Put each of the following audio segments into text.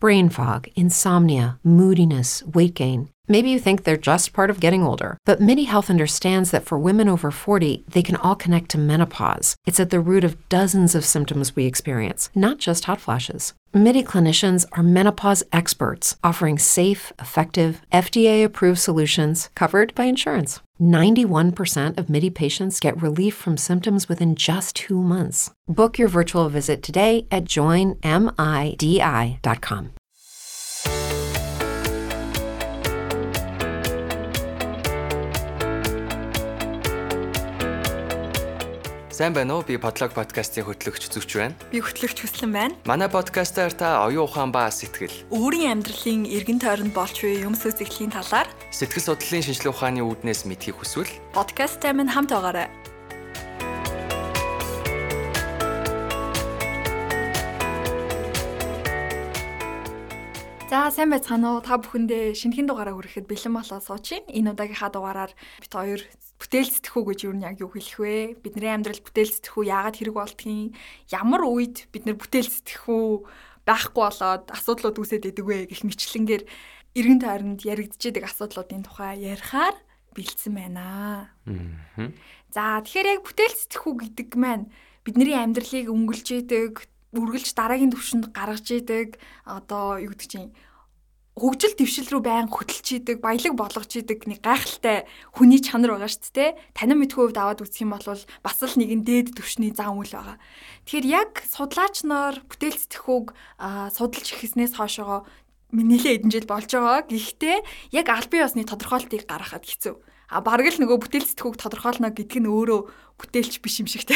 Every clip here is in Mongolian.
brain fog, insomnia, moodiness, weight gain. Maybe you think they're just part of getting older, but MIDI Health understands that for women over 40, they can all connect to menopause. It's at the root of dozens of symptoms we experience, not just hot flashes. MIDI clinicians are menopause experts, offering safe, effective, FDA approved solutions covered by insurance. 91% of MIDI patients get relief from symptoms within just two months. Book your virtual visit today at joinmidi.com. Сайн байна уу? Би Подлог подкастын хөтлөгч Зүвч байна. Би хөтлөгч Хүслэн байна. Манай подкастаар та оюун ухаан ба сэтгэл, Өөрийн амьдралын эргэн тойронд болж буй юм сүзэглийн талаар сэтгэл судлалын шинжилгээ ухааны үүднээс мэдхийг хүсвэл подкасттай минь хамт байгаарай. За сайн байцгаана уу? Та бүхэндээ шинэхэн дугаараа хүрэхэд бэлэн болоод сууч. Энэ удаагийнхаа дугаараар бит хоёр бүтээл сэтгэхүй гэж юу яг юу хэлэх вэ? Бидний амьдралд бүтээл сэтгэхүй яагаад хэрэг болдгийг, ямар үед бид нэр бүтээл сэтгэхүй байхгүй болоод асуудлууд үүсээд идэг вэ гэх мэтлэнгээр эргэн тойронд яригдчихэд асуудлуудын тухай ярихаар бэлдсэн байна. За тэгэхээр яг бүтээл сэтгэхүй гэдэг маань бидний амьдралыг өнгөлж идэг үргэлж дараагийн төвшөнд гаргаж идэг одоо юу гэдэг чинь хөгжил дэвшил рүү байн хөтлж идэг баялаг болгож идэг нэг гайхалтай хүний чанар байгаа шүү дээ. Танин мэдхүй хувьд аваад үзэх юм бол бас л нэгэн дээд төвшний зам үйл байгаа. Тэгэхээр яг судлаач нар бүтээл сэтгэхүйг судалж ихэснээс хойшоо нэлээд хэдэн жил болж байгаа. Гэхдээ яг аль бие усны тодорхойлтыг гаргахад хэцүү. А бараг л нөгөө бүтээл сэтгэхүйг тодорхойлно гэдг нь өөрөө бүтээлч биш юм шиг те.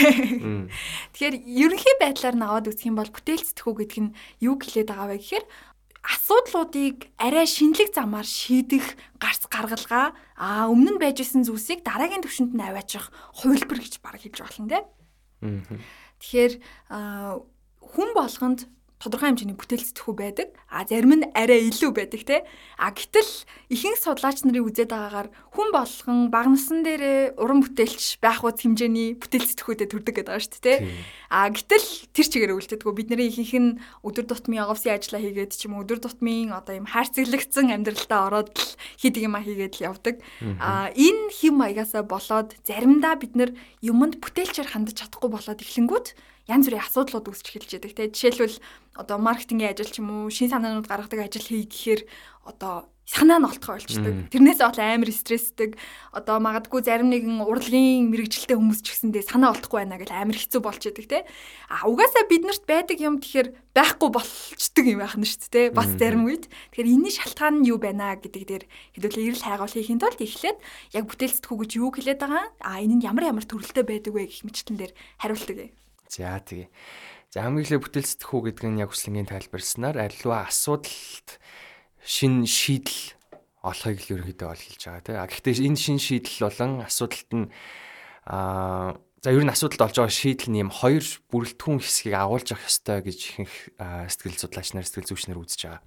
Тэгэхээр ерөнхий байдлаар нь аваад үзэх юм бол бүтээл сэтгэхүй гэдэг нь юу гэлээд байгаа вэ гэхээр асуудлуудыг арай шинэлэг замаар шийдэх гарц гаргалгаа а өмнө нь байж исэн зүйлсийг дараагийн төвшөнд нь аваачих хувилбар гэж баг хэлж болно те. Тэгэхээр хүн болгонд тодорхой хэмжээний бүтээл сэтгэхүй байдаг. А зарим нь арай илүү байдаг те. А гэтэл ихэнх судлаач нарын үзээд байгаагаар хүн болгон баг насан дээрээ уран бүтээлч байх үз хэмжээний бүтээл сэтгэхүйдээ төрдөг гэдэг байгаа шүү дээ те. А гэтэл тэр чигээр үлдээдгүү бидний ихэнх нь өдөр тутмын офисын ажиллаа хийгээд ч юм уу өдөр тутмын одоо юм хайрцаглагдсан амьдралдаа ороод л хийдэг юм а хийгээд л явдаг. А энэ хэм маягаасаа болоод заримдаа бид нар юмд бүтээлчээр хандаж чадахгүй болоод эхлэнгүүт янз бүрийн асуудлууд үүсч эхэлж байдаг. Тэгээ жишээлбэл одоо маркетингийн ажил ч юм уу, шин санаанууд гаргадаг ажил хий гэхээр одоо санаа нь олтгой болчдөг. Тэрнээс бол амар стрессдэг. Одоо магадгүй зарим нэгэн урлагийн мэрэгжилтэй хүмүүс ч гэсэндээ санаа олдохгүй байна гэж амар хэцүү болч идэг те. А угаасаа биднэрт байдаг юм тэгэхээр байхгүй болчдөг юм байх нь шүү дээ. Бас зарим үед. Тэгэхээр энэний шалтгаан нь юу байна гэдэг дээр хэдүүлээ эрэл хайгуул хийхин тулд эхлээд яг бүтээл сэтгүү гэж юу хэлээд байгаа. А энэ нь ямар ямар төрөлтэй байдаг вэ гэх мэтлэн дээр хариулдаг. За тэгээ. За хамгийн эхлээд бүтээл сэтгэхүү гэдэг нь яг хүслэнгийн тайлбарснаар альва асуудалд шин шийдэл олохыг л ерөнхийдөө бол хэлж байгаа тийм. А гэхдээ энэ шин шийдэл болон асуудалт нь аа за ер нь асуудалд олж байгаа шийдэл нь юм хоёр бүрэлдэхүүн хэсгийг агуулж авах ёстой гэж ихэнх сэтгэл судлаач нар сэтгэл зүйч нар үзэж байгаа.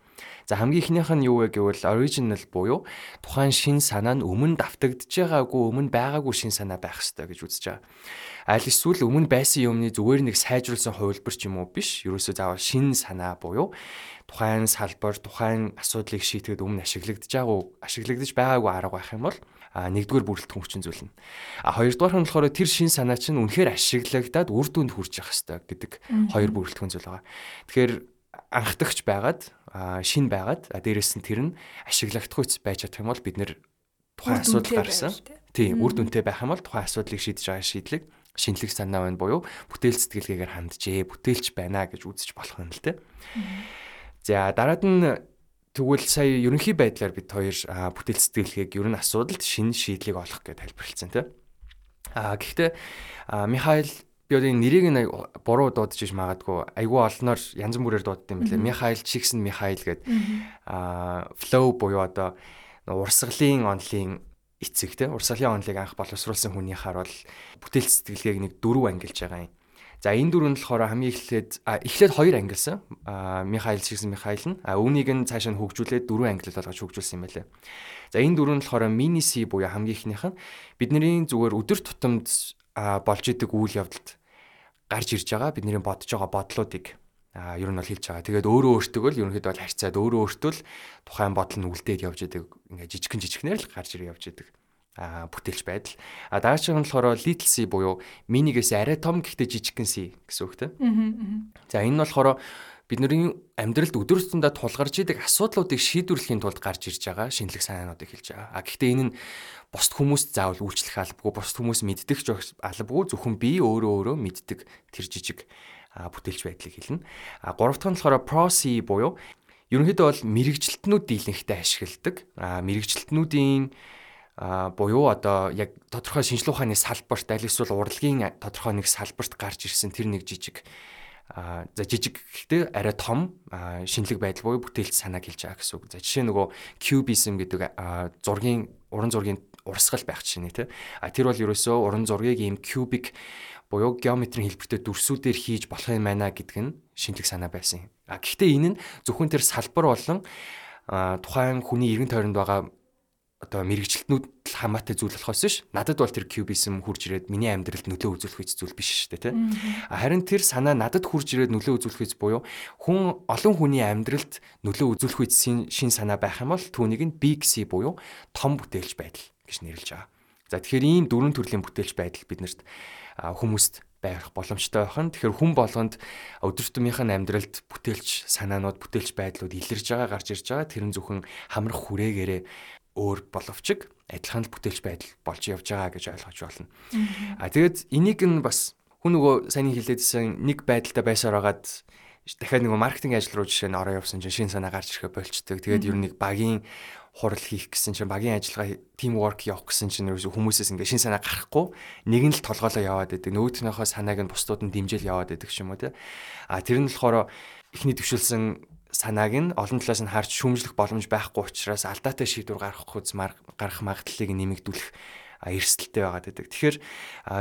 За хамгийн ихнийх нь юу вэ гэвэл original буюу тухайн шин санаа нь өмнө давтагдж байгаагүй өмнө байгаагүй шин санаа байх ёстой гэж үзэж байгаа. Аль эсвэл өмнө байсан юмны зүгээр нэг сайжруулсан хувилбар ч юм уу биш. Ерөөсөө заавал шин санаа буюу тухайн салбар, тухайн асуудлыг шийдэхэд өмнө ашиглагдж байгаагүй, ашиглагдж байгаагүй арга байх юм бол а нэгдүгээр бүрэлдэхүүн хүчин зүйл нь. А хоёрдугаар нь болохоор тэр шин санаа чинь үнэхээр ашиглагдаад үр дүнд хүрч явах хэрэгтэй гэдэг хоёр бүрэлдэхүүн зүйл байгаа. Тэгэхээр анхдагч байгаад шин байгаад дээрэс нь тэр нь ашиглагдах үс байж чадах юм бол бид нэр тухайн асуудал гарсан. Тийм, үр дүнтэй байх юм бол тухайн асуудлыг шийдэж байгаа шийдлэг шинэлэг санаа байна буюу бүтээл сэтгэлгээгээр ханджээ, бүтээлч байна гэж үзэж болох юм л те. За дараад нь Тэгвэл сая ерөнхий байдлаар бид хоёр бүтээл сэтгэлгээг ер нь асуудалд шинэ шийдлийг олох гэж тайлбарлалцсан тийм. А гэхдээ Михаил би одоо нэрийг нь буруу дуудаж иж магадгүй айгүй олноор янз бүрээр дууддаг юм билээ. Михаил Чиксэн Михаил гэдэг а flow буюу одоо урсгалын онлын эцэг те урсгалын онлыг анх боловсруулсан хүнийхаар бол бүтээл сэтгэлгээг нэг дөрөв ангилж байгаа юм. За энэ дөрөв нь болохоор хамгийн эхлээд эхлээд хоёр ангилсан. Михаил чигсэн Михаил нь үүнийг нь цаашаа нь хөгжүүлээд дөрөв ангилал болгож хөгжүүлсэн юм байлээ. За энэ дөрөв нь болохоор мини си буюу хамгийн ихнийх нь бидний зүгээр өдөр тутамд болж идэг үйл явдалд гарч ирж байгаа бидний бодож байгаа бодлоодыг а ер нь бол хэлж байгаа. Тэгээд өөрөө өөртөө л ерөнхийдөө бол харьцаад өөрөө өөртөө л тухайн бодол нь үлдээд явж идэг. Ингээ жижигхэн жижигхнэр л гарч ирээ явж идэг а бүтээлч байдал. А дараагийн нь болохоор little c буюу минигээс арай том гэхдээ жижигхэн c гэсэн үг тийм. За энэ нь болохоор бидний амьдралд өдөр тутамдаа тулгарч идэг асуудлуудыг шийдвэрлэхийн тулд гарч ирж байгаа шинэлэг санаануудыг хэлж байгаа. А гэхдээ энэ нь бусд хүмүүст заавал үйлчлэх албагүй, бусд хүмүүс мэддэг ч албагүй зөвхөн би өөрөө өөрөө мэддэг тэр жижиг бүтээлч байдлыг хэлнэ. А гурав дахь нь болохоор pro c буюу ерөнхийдөө бол мэрэгжилтнүүд дийлэнхтэй ашигладаг. А мэрэгжилтнүүдийн а буюу одоо яг тодорхой шинжилгээ ухааны салбарт аль эсвэл урлагийн тодорхой нэг салбарт гарч ирсэн тэр нэг жижиг а за жижиг гэхдээ арай том шинэлэг байдал буюу бүтээлч санааг хэлж байгаа гэсэн үг. За жишээ нөгөө cubism гэдэг зургийн уран зургийн урсгал байх чинь тий. А тэр бол ерөөсөө уран зургийг ийм кубик буюу геометрийн хэлбэртэй дүрсүүдээр хийж болох юм байна гэдэг нь шинэлэг санаа байсан юм. А гэхдээ энэ нь зөвхөн тэр салбар болон тухайн хүний эргэн тойронд байгаа одоо мэрэгчлэтнүүд хамаатай зүйл болохоос биш. Надад бол тэр кубизм хурж ирээд миний амьдралд нөлөө үзүүлэх үс зүйл биш шүү дээ, тий. Харин тэр санаа надад хурж ирээд нөлөө үзүүлэх үс буюу хүн олон хүний амьдралд нөлөө үзүүлэх үс шин санаа байх юм бол түүнийг нь big C буюу том бүтээлч байдал гэж нэрлэж байгаа. За тэгэхээр ийм дөрвөн төрлийн бүтээлч байдал биднэрт хүмүүст байх боломжтой байх нь. Тэгэхээр хүн болгонд өдөртмийнхэн амьдралд бүтээлч санаанууд, бүтээлч байдлууд илэрж байгаа, гарч ирж байгаа. Тэр нь зөвхөн хамрах хүрээгээрээ өөр боловч адилхан л бүтээлч байдал болж явж байгаа гэж ойлгож байна. А тэгээд энийг нь бас хүн нөгөө сайн хэлээдсэн нэг байдалтай байсаар хагаад дахиад нөгөө маркетинг ажил руу жишээ нь ороо явсан чинь шин санаа гарч ирэхэ болчдөг. Тэгээд ер нь нэг багийн хурал хийх гэсэн чинь багийн ажиллагаа team work явах гэсэн чинь ерөөсө хүмүүсээс ингээ шин санаа гарахгүй нэг нь л толгоолоо яваад байдаг. Нөгөөднийхөө санааг нь бусдууд нь дэмжээл яваад байдаг юм уу те. А тэр нь болохоор эхний төвшөлсөн санааг нь олон талаас нь харж шүүмжлэх боломж байхгүй учраас алдаатай шийдвэр гаргах хүз гарах магадлалыг нэмэгдүүлэх эрсдэлтэй байгаад байдаг. Тэгэхээр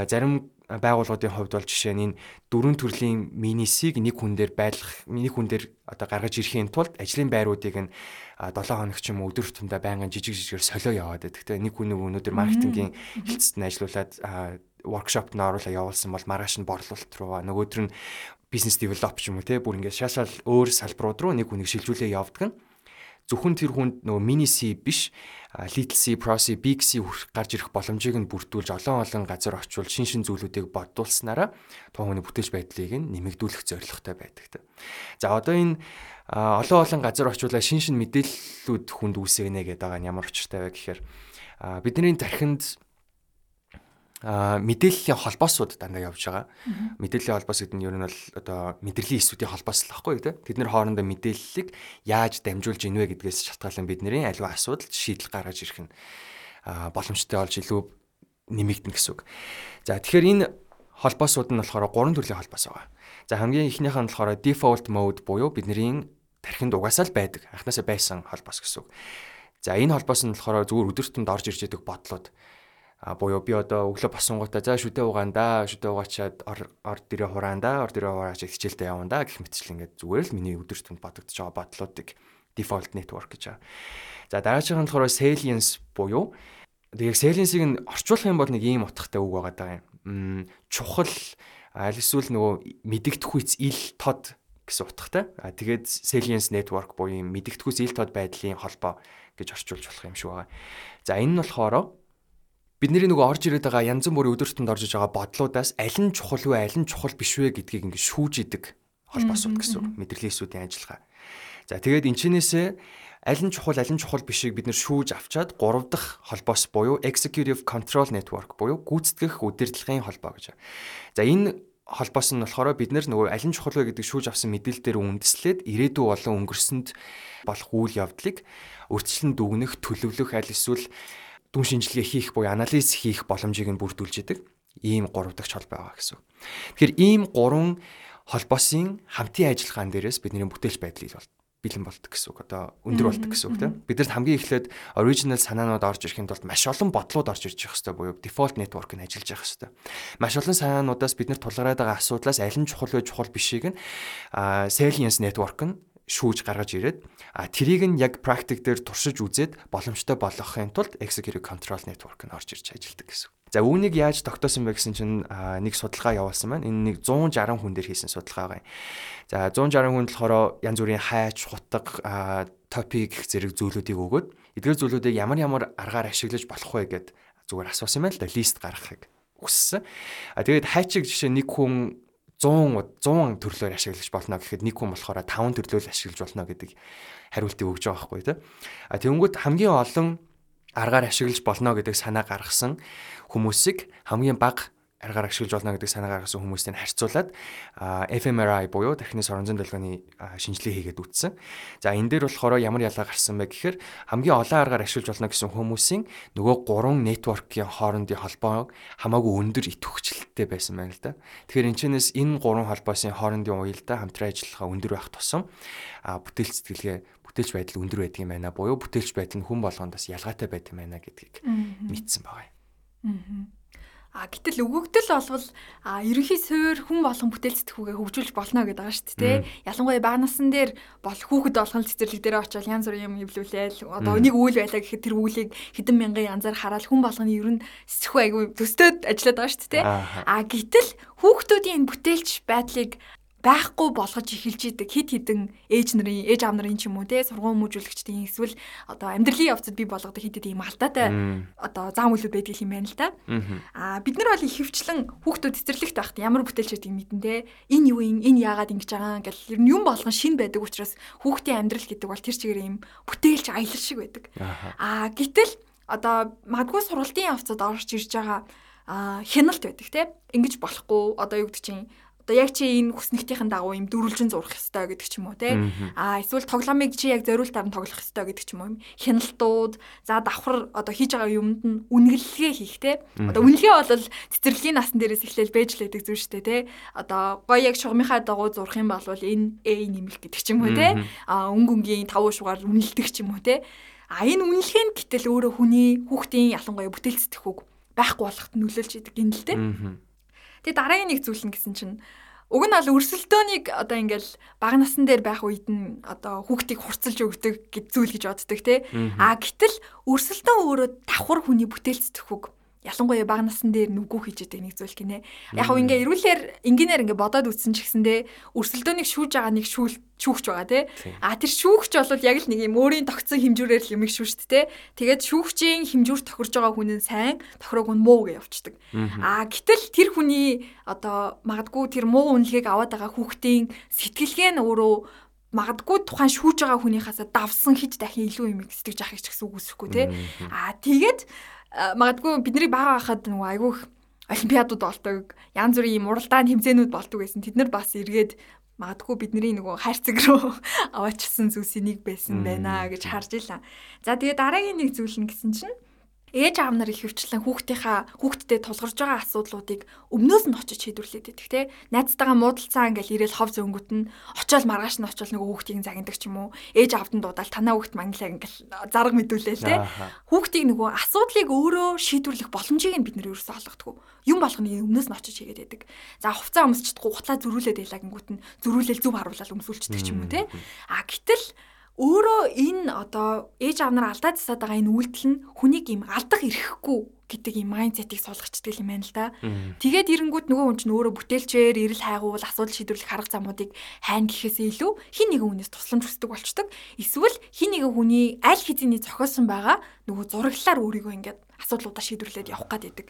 зарим байгууллагуудын хувьд бол жишээ нь энэ дөрвөн төрлийн минисийг нэг хүн дээр байлгах, нэг хүн дээр одоо гаргаж ирэхийн тулд ажлын байруудыг нь 7 хоног ч юм уу өдөр тутамдаа байнгын жижиг жижигээр солио яваад байдаг. Тэгээ нэг хүн нэг өнөөдөр маркетингийн хэлцэд нь ажиллаулаад воркшопт нь оруулаа явуулсан бол маргааш нь борлуулалт руу нөгөөдөр нь бизнес девелоп ч юм уу те бүр ингээд шаашаал өөр салбарууд руу нэг хүнийг шилжүүлээ явдаг нь зөвхөн тэр хүнд нөгөө mini C биш little C, pro C, big C гарч ирэх боломжийг нь бүрдүүлж олон олон газар очивол шин шин зүйлүүдийг боддуулснараа тухайн хүний бүтээж байдлыг нь нэмэгдүүлэх зорилготой байдаг. За одоо энэ олон олон газар очивол шин шин мэдээллүүд хүнд үүсгэнэ гэдэг байгаа нь ямар учиртай вэ гэхээр бидний тархинд мэдээллийн холбоосууд дандаа явж байгаа. Мэдээллийн холбоос гэдэг нь ер нь бол одоо мэдрэлийн эсүүдийн холбоос л баггүй тий. Тэд нэр хоорондоо мэдээллийг яаж дамжуулж ийнвэ гэдгээс шалтгаалan бидний аливаа асуудалд шийдэл гаргаж ирэх нь боломжтой болж илүү нэмэгдэнэ гэсэн үг. За тэгэхээр энэ холбоосууд нь болохоор гурван төрлийн холбоос байгаа. За хамгийн ихнийх нь болохоор default mode буюу бидний тархинд угаасаа л байдаг. Анхнаасаа байсан холбоос гэсэн үг. За энэ холбоос нь болохоор зүгээр өдөртөнд орж ирж байгаа бодлууд а буюу би одоо өглөө босонгуудаа за шүдэ угаандаа шүдэ угаачаад ор дээрээ хураандаа ор дээрээ хураач хичээлдээ явандаа гэх мэтчил ингээд зүгээр л миний өдөр түнд бодогдож байгаа бодлоодыг default network гэж байгаа. За дараагийн нь болохоор salience буюу яг salience-ыг нь орчуулах юм бол нэг ийм утгатай үг байгаа юм. чухал аль эсвэл нөгөө мэдэгдэхүйц ил тод гэсэн утгатай. А тэгээд salience network буюу мэдэгдэхүйц ил тод байдлын холбоо гэж орчуулж болох юм шиг байгаа. За энэ нь болохоор бидний нөгөө орж ирээд байгаа янз бүрийн өдөртөнд орж иж байгаа бодлуудаас аль нь чухал вэ, аль нь чухал биш вэ гэдгийг ингээд шүүж идэг холбоосууд гэсэн мэдрэлийн эсүүдийн ажиллагаа. За тэгээд энэчнээсээ аль нь чухал, аль нь чухал бишийг бид нэр шүүж авчаад гурав дахь холбоос буюу executive control network буюу гүйцэтгэх удирдлагын холбоо гэж. За энэ холбоос нь болохоор бид нөгөө аль нь чухал вэ гэдэг шүүж авсан мэдээлэл дээр үндэслээд ирээдүй болон өнгөрсөнд болох үйл явдлыг өрчлөн дүгнэх, төлөвлөх аль эсвэл дүн шинжилгээ хийх буюу анализ хийх боломжийг нь бүрдүүлж идэг. Ийм гурав дахь холбоо байгаа гэсэн. Тэгэхээр ийм гурван холбоосын хамтын ажиллагаан дээрээс бидний бүтээлч байдлыг бол бэлэн болдог гэсэн үг. Одоо өндөр болдог гэсэн үг тийм. Бидэрт хамгийн эхлээд original санаанууд орж ирэхэд тулд маш олон бодлууд орж ирж явах хэрэгтэй буюу default network нь ажиллаж явах хэрэгтэй. Маш олон санаануудаас бид нар тулгараад байгаа асуудлаас аль нь чухал вэ чухал бишийг нь salience network нь шүүж гаргаж ирээд а тэрийг нь яг практик дээр туршиж үзээд боломжтой болгохын тулд executive control network нь орж ирж ажилладаг гэсэн. За үүнийг яаж тогтоосон бэ гэсэн чинь нэг судалгаа явуулсан байна. Энэ нэг 160 хүн дээр хийсэн судалгаа байна. За 160 хүнд болохоор янз бүрийн хайч, хутаг, топик зэрэг зүйлүүдийг өгөөд эдгээр зүйлүүдийг ямар ямар аргаар ашиглаж болох вэ гэд зүгээр асуусан юм байна л да лист гаргахыг хүссэн. А тэгээд хайчиг жишээ нэг хүн 100 100 төрлөөр ашиглаж болно гэхэд нэг хүн болохоор 5 төрлөөр ашиглаж болно гэдэг хариултыг өгж байгаа байхгүй тийм. А тэгэнгүүт хамгийн олон аргаар ашиглаж болно гэдэг санаа гаргасан хүмүүсийг хамгийн бага аргаар ашиглаж болно гэдэг санаа гаргасан хүмүүстэй харьцуулаад fMRI буюу тархины соронзон долгионы шинжилгээ хийгээд үтсэн. За энэ дээр болохоор ямар ялгаа гарсан бэ гэхээр хамгийн олон аргаар ашиглаж болно гэсэн хүмүүсийн нөгөө гурван нэтворкийн хоорондын холбоо хамаагүй өндөр итвэхжилттэй байсан байна л да. Тэгэхээр энэ чэнэс энэ гурван холбоосын хоорондын уялдаа хамтран ажиллахаа өндөр байх тусам бүтээл сэтгэлгээ бүтээлч байдал өндөр байдаг юм байна буюу бүтээлч байдал нь хүн болгонд бас ялгаатай байдаг юм байна гэдгийг мэдсэн байгаа юм. А гэтэл өгөгдөл болвол а ерөнхий суур хүн болгон бүтээл сэтгүүгээ хөгжүүлж болно гэдэг байгаа шүү дээ. Ялангуяа бага насан дээр бол хүүхэд болгон цэцэрлэг дээр очиод янз бүрийн юм эвлүүлээл одоо нэг үйл байлаа гэхэд тэр үйлийг хэдэн мянган янзаар хараад хүн болгоны ер нь сэтгүү айгүй төстөөд ажиллаад байгаа шүү дээ. А гэтэл хүүхдүүдийн бүтээлч байдлыг байхгүй болгож эхэлж идэг хид хідэн ээж нарын ээж аав нарын ч юм уу те сургууль мужуулагчдын эсвэл одоо амьдралын явцад би болгодог хид хид ийм алдаатай одоо зам үйлүүд байдаг юм байна л да. Аа бид нар бол ихэвчлэн хүүхдүүд цэцэрлэгт байхад ямар бүтээлч байдгийг мэдэн те. Энэ юу юм энэ яагаад ингэж байгаа гэл ер нь юм болгон шин байдаг учраас хүүхдийн амьдрал гэдэг бол тэр чигээр ийм бүтээлч аялал шиг байдаг. Аа гэтэл одоо магадгүй сургалтын явцад орж ирж байгаа а хяналт байдаг те. Ингэж болохгүй одоо юу гэдэг чинь одоо яг чи энэ хүснэгтийн дагуу юм дөрвөлжин зурх ёстой гэдэг ч юм уу те а эсвэл тоглоомыг чи яг зориултаар нь тоглох ёстой гэдэг ч юм уу хяналтууд за давхар одоо хийж байгаа юмд нь үнэлгээ хийх те одоо үнэлгээ бол цэцэрлэгийн насан дээрээс эхлээл бэж лээдэг зүйл шүү дээ те одоо гоё яг шугамынхаа дагуу зурх юм бол энэ A нэмэх гэдэг ч юм уу те а өнгөнгийн тавуу шугаар үнэлдэг ч юм уу те а энэ үнэлгээ нь гэтэл өөрөө хүний хүүхдийн ялангуяа бүтээл сэтгэхүйг байхгүй болоход нөлөөлж идэг гин л те Тэгээ дараагийн нэг зүйл нь гэсэн чинь уг нь бол өрсөлдөөнийг одоо ингээл бага насан дээр байх үед нь одоо хүүхдийг хурцлж өгдөг гэж зүйл гэж боддог те. А гэтэл өрсөлдөөн өөрөө давхар хүний бүтээлцдэх үг ялангуяа бага насн дээр нүгүү хийж байгаа нэг зүйл гинэ. Яг хөө ингээ эрүүлэр инженеэр ингээ бодоод үтсэн ч гэсэндээ өрсөлдөөнийг шүүж байгаа нэг шүүл шүүгч байгаа тий. А тэр шүүгч бол яг л нэг юм өөрийн тогтсон хэмжүүрээр л юм их шүүшт тий. Тэгээд шүүгчийн хэмжүүр тохирж байгаа хүн нь сайн, тохирог нь муу гэж явчихдаг. А гэтэл тэр хүний одоо магадгүй тэр муу үнэлгээг аваад байгаа хүүхдийн сэтгэлгээ нь өөрөө магадгүй тухайн шүүж байгаа хүнийхээс давсан хиж дахин илүү юм сэтгэж авах гэж гэсэн үг үсэхгүй тий. А тэгээд магадгүй бидний бага байхад нөгөө айгүйх олимпиадууд болдог. Янз бүрийн юм уралдаан тэмцээнүүд болдог гэсэн. Тэд нар бас эргээд магадгүй бидний нөгөө хайрцаг руу аваачсан зүйлсийн нэг байсан байна гэж харж илаа. За тэгээ дараагийн нэг зүйл нь гэсэн чинь ээж аав нар их хөвчлэн хүүхдийнхаа хүүхдтэд тулгарч байгаа асуудлуудыг өмнөөс нь очиж шийдвэрлээд идэх те. Найзтайгаа муудалцаа ингээл ирээл хов зөнгөт нь очиол маргааш нь очиол нөгөө хүүхдийг загиндаг ч юм уу. Ээж аавд нь дуудаал танаа хүүхд манглаа ингээл зарга мэдүүлээл те. Хүүхдийг нөгөө асуудлыг өөрөө шийдвэрлэх боломжийг нь бид нэр ерөөсөө олгохгүй юм болгоны өмнөөс нь очиж хийгээд байдаг. За хувцас өмсчихдэггүй хутлаа зөрүүлээд байлаа гингүүт нь зөрүүлэл зүв харуулаад өмсүүлчихдэг ч юм уу те. А гэтэл өөрөө энэ одоо ээж аав нар алдаад засаад байгаа энэ үйлдэл нь хүнийг юм алдах эрхгүй гэдэг юм майндсетийг суулгачдаг юм байна л да. Тэгээд ирэнгүүт нөгөө хүн чинь өөрөө бүтээлчээр ирэл хайгуул асуудал шийдвэрлэх арга замуудыг хайна гэхээсээ илүү хин нэгэн хүнээс тусламж хүсдэг болчдөг. Эсвэл хин нэгэн хүний аль хэзээний зохиосон байгаа нөгөө зураглалаар өөрийгөө ингээд асуудлуудаа шийдвэрлээд явах гээд идэг.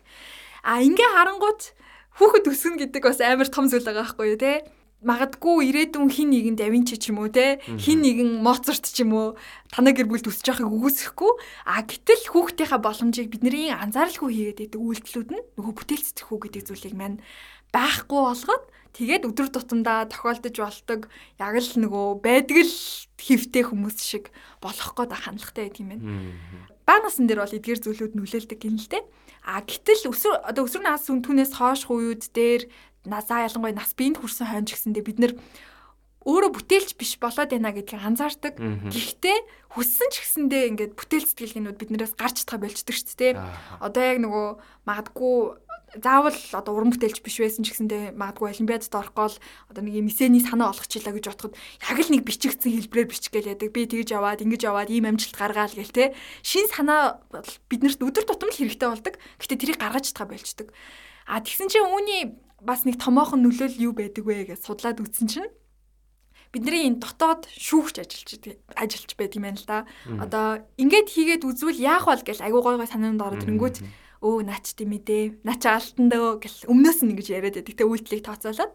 А ингээ харангуут хүүхэд өсгөн гэдэг бас амар том зүйл байгаа байхгүй юу те магадгүй ирээдүйн хин нэгэн давинч ч юм уу те хин нэгэн моцарт ч юм уу танай гэр бүл төсөж байхыг үгүйсэхгүй а гэтэл хүүхдийнхаа боломжийг бидний анзааралгүй хийгээд байдаг үйлдэлүүд нь нөгөө бүтээл цэцэхүү гэдэг зүйлийг маань байхгүй болгоод тэгээд өдөр тутамдаа тохиолдож болдог яг л нөгөө байдаг л хөвтэй хүмүүс шиг болох гээд хандлагатай байдаг юм байна. Баа насан дээр бол эдгээр зүйлүүд нөлөөлдөг юм л те. А гэтэл өсвөр одоо өсвөр нас хүн түүнээс хойш үеуд дээр насаа ялангуяа нас биенд хүрсэн хойно ч гэсэндээ бид нэр өөрөө бүтээлч биш болоод байна гэдгийг анзаардаг. Гэхдээ хүссэн ч гэсэндээ ингээд бүтээл сэтгэлгээнүүд биднээс гарч чадах болчдөг шүү дээ. Одоо яг нөгөө магадгүй заавал одоо уран бүтээлч биш байсан ч гэсэндээ магадгүй олимпиадад орохгүй л одоо нэг юм эсэний санаа олгочлаа гэж бодоход яг л нэг бичигдсэн хэлбрээр бичгээл яадаг. Би тэгж яваад ингэж яваад ийм амжилт гаргаал гэл те. Шин санаа биднэрт өдөр тутам л хэрэгтэй болдог. Гэтэ тэрийг гаргаж чадгаа болчдөг. А тэгсэн чинь үүний бас нэг томоохон нөлөөлөл юу байдаг вэ гэж судлаад үзсэн чинь бидний энэ дотоод шүүгч ажиллаж ажиллаж байт юм байна л да. Одоо ингээд хийгээд үзвэл яах вэ гэж айгуу гой гой санаанд ороод ирэнгүүт өө наач тийм ээ наач алтан дөө гэл өмнөөс нь ингэж яриад байдаг те үйлдэлийг тооцоолоод.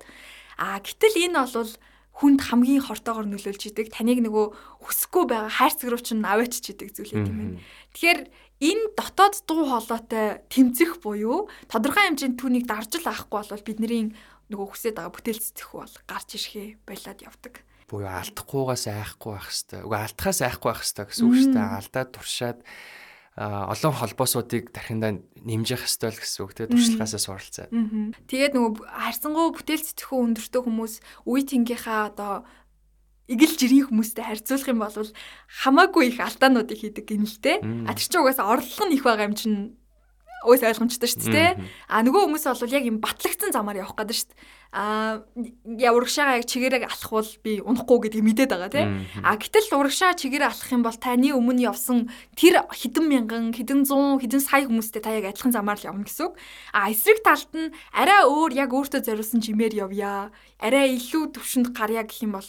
А гэтэл энэ бол хүнд хамгийн хортоогоор нөлөөлж идэг. Таныг нөгөө хүсэхгүй байгаа хайрцаг руу чинь аваачч идэг зүйл юм байна. Тэгэхээр энэ дотоод дуу хоолойтой тэмцэх буюу тодорхой хэмжээнд түүнийг дарж л авахгүй бол бидний нөгөө хүсэж байгаа бүтээл цэцэхгүй бол гарч ирэхээ болоод явдаг. Буюу алдахгүйгаас айхгүй байх хэвээр. Уга алдахаас айхгүй байх хэвээр гэсэн үг шүү дээ. Алдаад туршаад олон холбоосуудыг тархиндаа нэмжих ёстой л гэсэн үг тийм туршлагаасаа суралцаа. Тэгээд нөгөө харьцангуй бүтээл сэтгэхүй өндөртэй хүмүүс үе тэнгийнхаа одоо игэл жирийн хүмүүстэй харьцуулах юм бол хамаагүй их алдаануудыг хийдэг те. А тэр чинь угаасаа орлого нь их байгаа юм чинь өөс ойлгомжтой шүү дээ. А нөгөө хүмүүс бол яг юм батлагдсан замаар явах гэдэг шүү дээ. А я урагшаага яг чигээрээ алхвал би унахгүй гэдгийг мэдээд байгаа тийм. А гэтэл урагшаа чигээрээ алхах юм бол таны өмнө явсан тэр хэдэн мянган, хэдэн зуун, хэдэн сая хүмүүстэй та яг адилхан замаар л явна гэсэн үг. А эсрэг талд нь арай өөр яг өөртөө зориулсан жимээр явъя. Арай илүү төвшөнд гарья гэх юм бол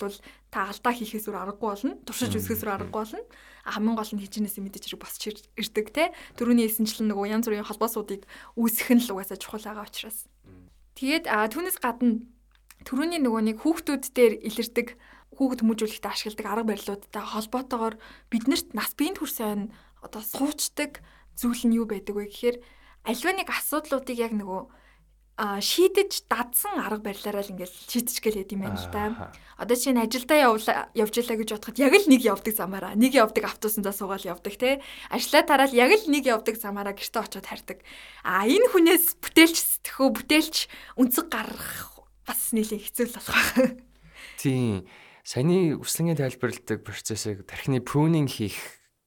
та алдаа хийхээс өөр аргагүй болно. Туршиж үзэхээс өөр аргагүй болно хамгийн гол нь хичнээнээс мэдээж хэрэг босч ирдэг те. Төрөний эсэнчлэн нөгөө янз бүрийн холбоосуудыг үүсгэх нь л угаасаа чухал байгаа учраас. Тэгээд түүнээс гадна төрөний нөгөө нэг хүүхдүүд дээр илэрдэг хүүхд хүмүүжүүлэхдээ ашигладаг арга барилуудтай холбоотойгоор биднэрт нас биеинд хүрсэн одоо суучдаг зүйл нь юу байдаг вэ гэхээр альва нэг асуудлуудыг яг нөгөө шийдэж дадсан арга барилаараа л ингээл шийдэж гэлээд юм байна л да. Одоо чинь ажилдаа явлаа явж илаа гэж бодоход яг л нэг явдаг замаараа нэг явдаг автобусандаа суугаад явдаг те. Ажлаа тараал яг л нэг явдаг замаараа гэртээ очиод хардаг. А энэ хүнээс бүтээлч сэтгэхөө бүтээлч үнцэг гаргах бас нэлээ хэцүү л болох байна. Тийм. Саяны үслэнгийн тайлбарладаг процессыг тархины pruning хийх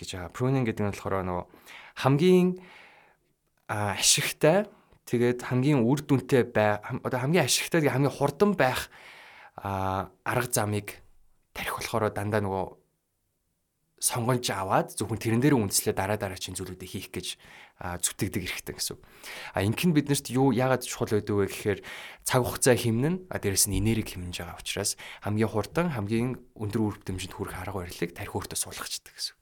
гэж байгаа. Pruning гэдэг нь болохоор нөгөө хамгийн ашигтай тэгээд хамгийн үр дүнтэй бай одоо хамгийн ашигтай хамгийн хурдан байх арга замыг тарих болохоор дандаа нөгөө сонгонж аваад зөвхөн тэрэн дээр үндэслээ дараа дараагийн зүйлүүдийг хийх гэж зүтгэдэг эрхтэн гэсэн. А инхэн биднэрт юу яагаад чухал байдаг вэ гэхээр цаг хугацаа хэмнэн а дээрэс нь энерги хэмнэж байгаа учраас хамгийн хурдан хамгийн өндөр үр дүнжинд хүрэх арга барилыг тарих өөртөө суулгачдаг гэсэн.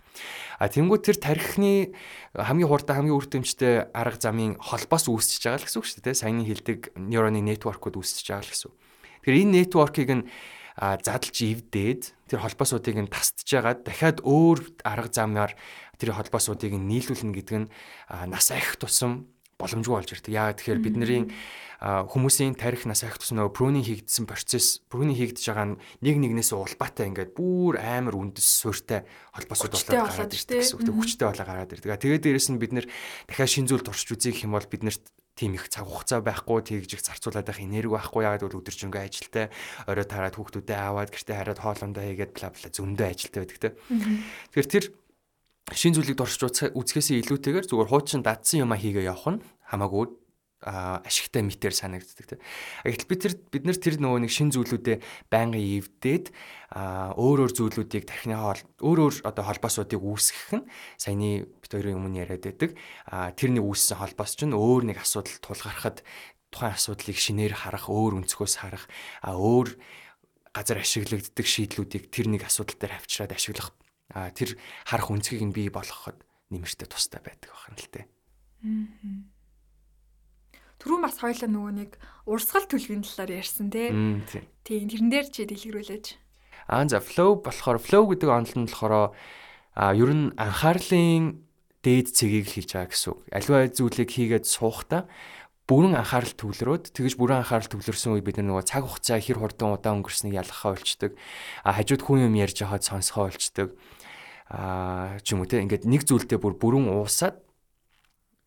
А тэнгуү тэр тархины хамгийн хурдан хамгийн үр дүнжтэй арга замын холбоос үүсчихэж байгаа л гэсэн үг шүү дээ. Саяны хэлдэг нейроны нэтворкуд үүсчихэж байгаа л гэсэн. Тэгэхээр энэ нэтворкийг нь задлж ивдээд тэр холбоосуудыг нь тасдж байгаад дахиад өөр арга замаар тэр холбоосуудыг нь нийлүүлнэ гэдэг нь нас ахих тусам боломжгүй болж ирдэг. Яагаад тэгэхээр бидний хүмүүсийн тарих нас ахих тусам нөгөө прүний хийгдсэн процесс, прүний хийгдэж байгаа нь нэг нэгнээс улбаатай ингээд бүр амар үндэс суурьтай холбоосууд болоод гараад ирдэг гэсэн үг. Хүчтэй болоо гараад ирдэг. Тэгээд дээрэс нь бид нэр дахиад шин зүйл туршиж үзье гэх юм бол биднэрт тийм их цаг хугацаа байхгүй тэгж их зарцуулаад байх энерги байхгүй яагаад бол өдөржингөө ажилтай орой тараад хүүхдүүдэд аваад гэртээ хараад хоолундаа хийгээд бла бла зөндөө ажилтай байдаг те. Тэгэхээр тэр шин зүйлийг доршиж үзэхээс илүүтэйгээр зүгээр хуучин дадсан юма хийгээ явах нь хамаагүй ашигтай мэтэр санагддаг тийм. Гэтэл бид тэр бид нар тэр нөгөө нэг шин зүйлүүдэд байнгын эвдээд өөр өөр зүйлүүдийг тархины хоол өөр өөр одоо холбоосуудыг үүсгэх нь саяны бид хоёрын өмнө яриад байдаг. Тэрний үүссэн холбоос чинь өөр нэг асуудал тулгархад тухайн асуудлыг шинээр харах, өөр өнцгөөс харах, а өөр газар ашиглагддаг шийдлүүдийг тэр нэг асуудал дээр авчираад ашиглах тэр харах өнцгийг нь бий болгоход нэмэртэй тустай байдаг байна л тээ. Түрүүн бас хоёлаа нөгөө нэг урсгал төлөвийн талаар ярьсан тий. Тийм тэрэн дээр чи дэлгэрүүлээч. Аа за flow болохоор flow гэдэг онол нь болохоор а ер нь анхаарлын дээд цэгийг л хийж байгаа гэсэн үг. Аливаа зүйлийг хийгээд суухдаа бүрэн анхаарал төвлөрөөд тэгэж бүрэн анхаарал төвлөрсөн үе бид нөгөө цаг хугацаа хэр хурдан удаан өнгөрснийг ялгахаа болчдөг. А хажууд хүн юм ярьж байхад сонсгоо болчдөг. А ч юм уу те ингээд нэг зүйлдээ бүр бүрэн уусаад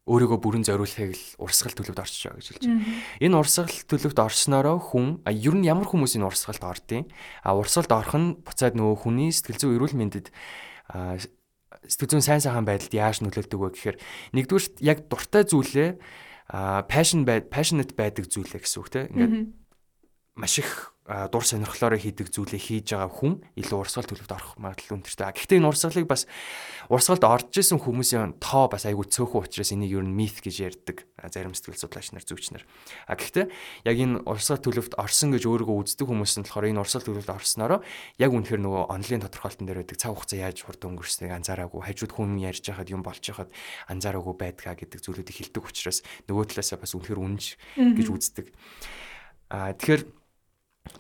өөрийгөө бүрэн зориулахыг л урсгал төлөвт орчиж байгаа гэж хэлж байна. Энэ урсгал төлөвт орсноороо хүн ер нь ямар хүмүүс энэ урсгалд ордیں۔ А урсгалд орох нь буцаад нөгөө хүний сэтгэл зүйн эрүүл мэндэд сэтгэл зүйн сайн сайхан байдалд яаж нөлөөлдөг вэ гэхээр нэгдүгээр яг дуртай зүйлээ а passion бай passionate байдаг зүйлээ гэсэн үг те. Ингээд маш их дур сонирхлоороо хийдэг зүйлээ хийж байгаа хүн илүү урсгал төлөвт орох магадлал өндөртэй. Гэхдээ энэ урсгалыг бас урсгалд орж исэн хүмүүсийн тоо бас айгүй цөөхөн учраас энийг ер нь миф гэж ярьдаг зарим сэтгэл судлаач нар зүгч нар. А гэхдээ яг энэ урсгал төлөвт орсон гэж өөрийгөө үздэг хүмүүс нь болохоор энэ урсгал төлөвт орсноороо яг үнэхээр нөгөө онлайн тодорхойлтон дээр байдаг цаг хугацаа яаж хурдан өнгөрснгийг анзаараагүй хажууд хүн ярьж байхад юм болж байхад анзаараагүй байдгаа гэдэг зүйлүүдийг хэлдэг учраас нөгөө талаасаа бас үнэхээр үнж гэж үздэг. А тэгэхээр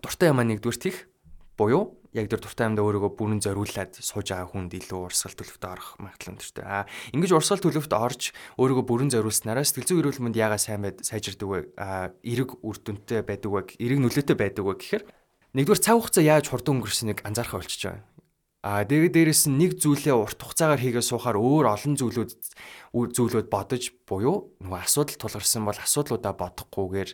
дуртай юмаа нэгдүгээр тийх буюу яг тэр дуртай юмдаа өөрийгөө бүрэн зориулаад сууж байгаа хүнд илүү урсгал төлөвт орох магадлал өндөртэй. Аа ингэж урсгал төлөвт орж өөрийгөө бүрэн зориулснараа сэтгэл зүйн эрүүл мэнд ягаа сайн байд сайжирдаг вэ? Аа эрэг үр дүнтэй байдаг вэ? Эрэг нөлөөтэй байдаг вэ гэхээр нэгдүгээр цаг хугацаа яаж хурдан өнгөрснийг анзаарах болчихж байгаа. А тэгээд дээрэс нь нэг зүйлээ урт хугацаагаар хийгээ суухаар өөр олон зүйлүүд зүйлүүд бодож буюу нөгөө асуудал тулгарсан бол асуудлуудаа бодохгүйгээр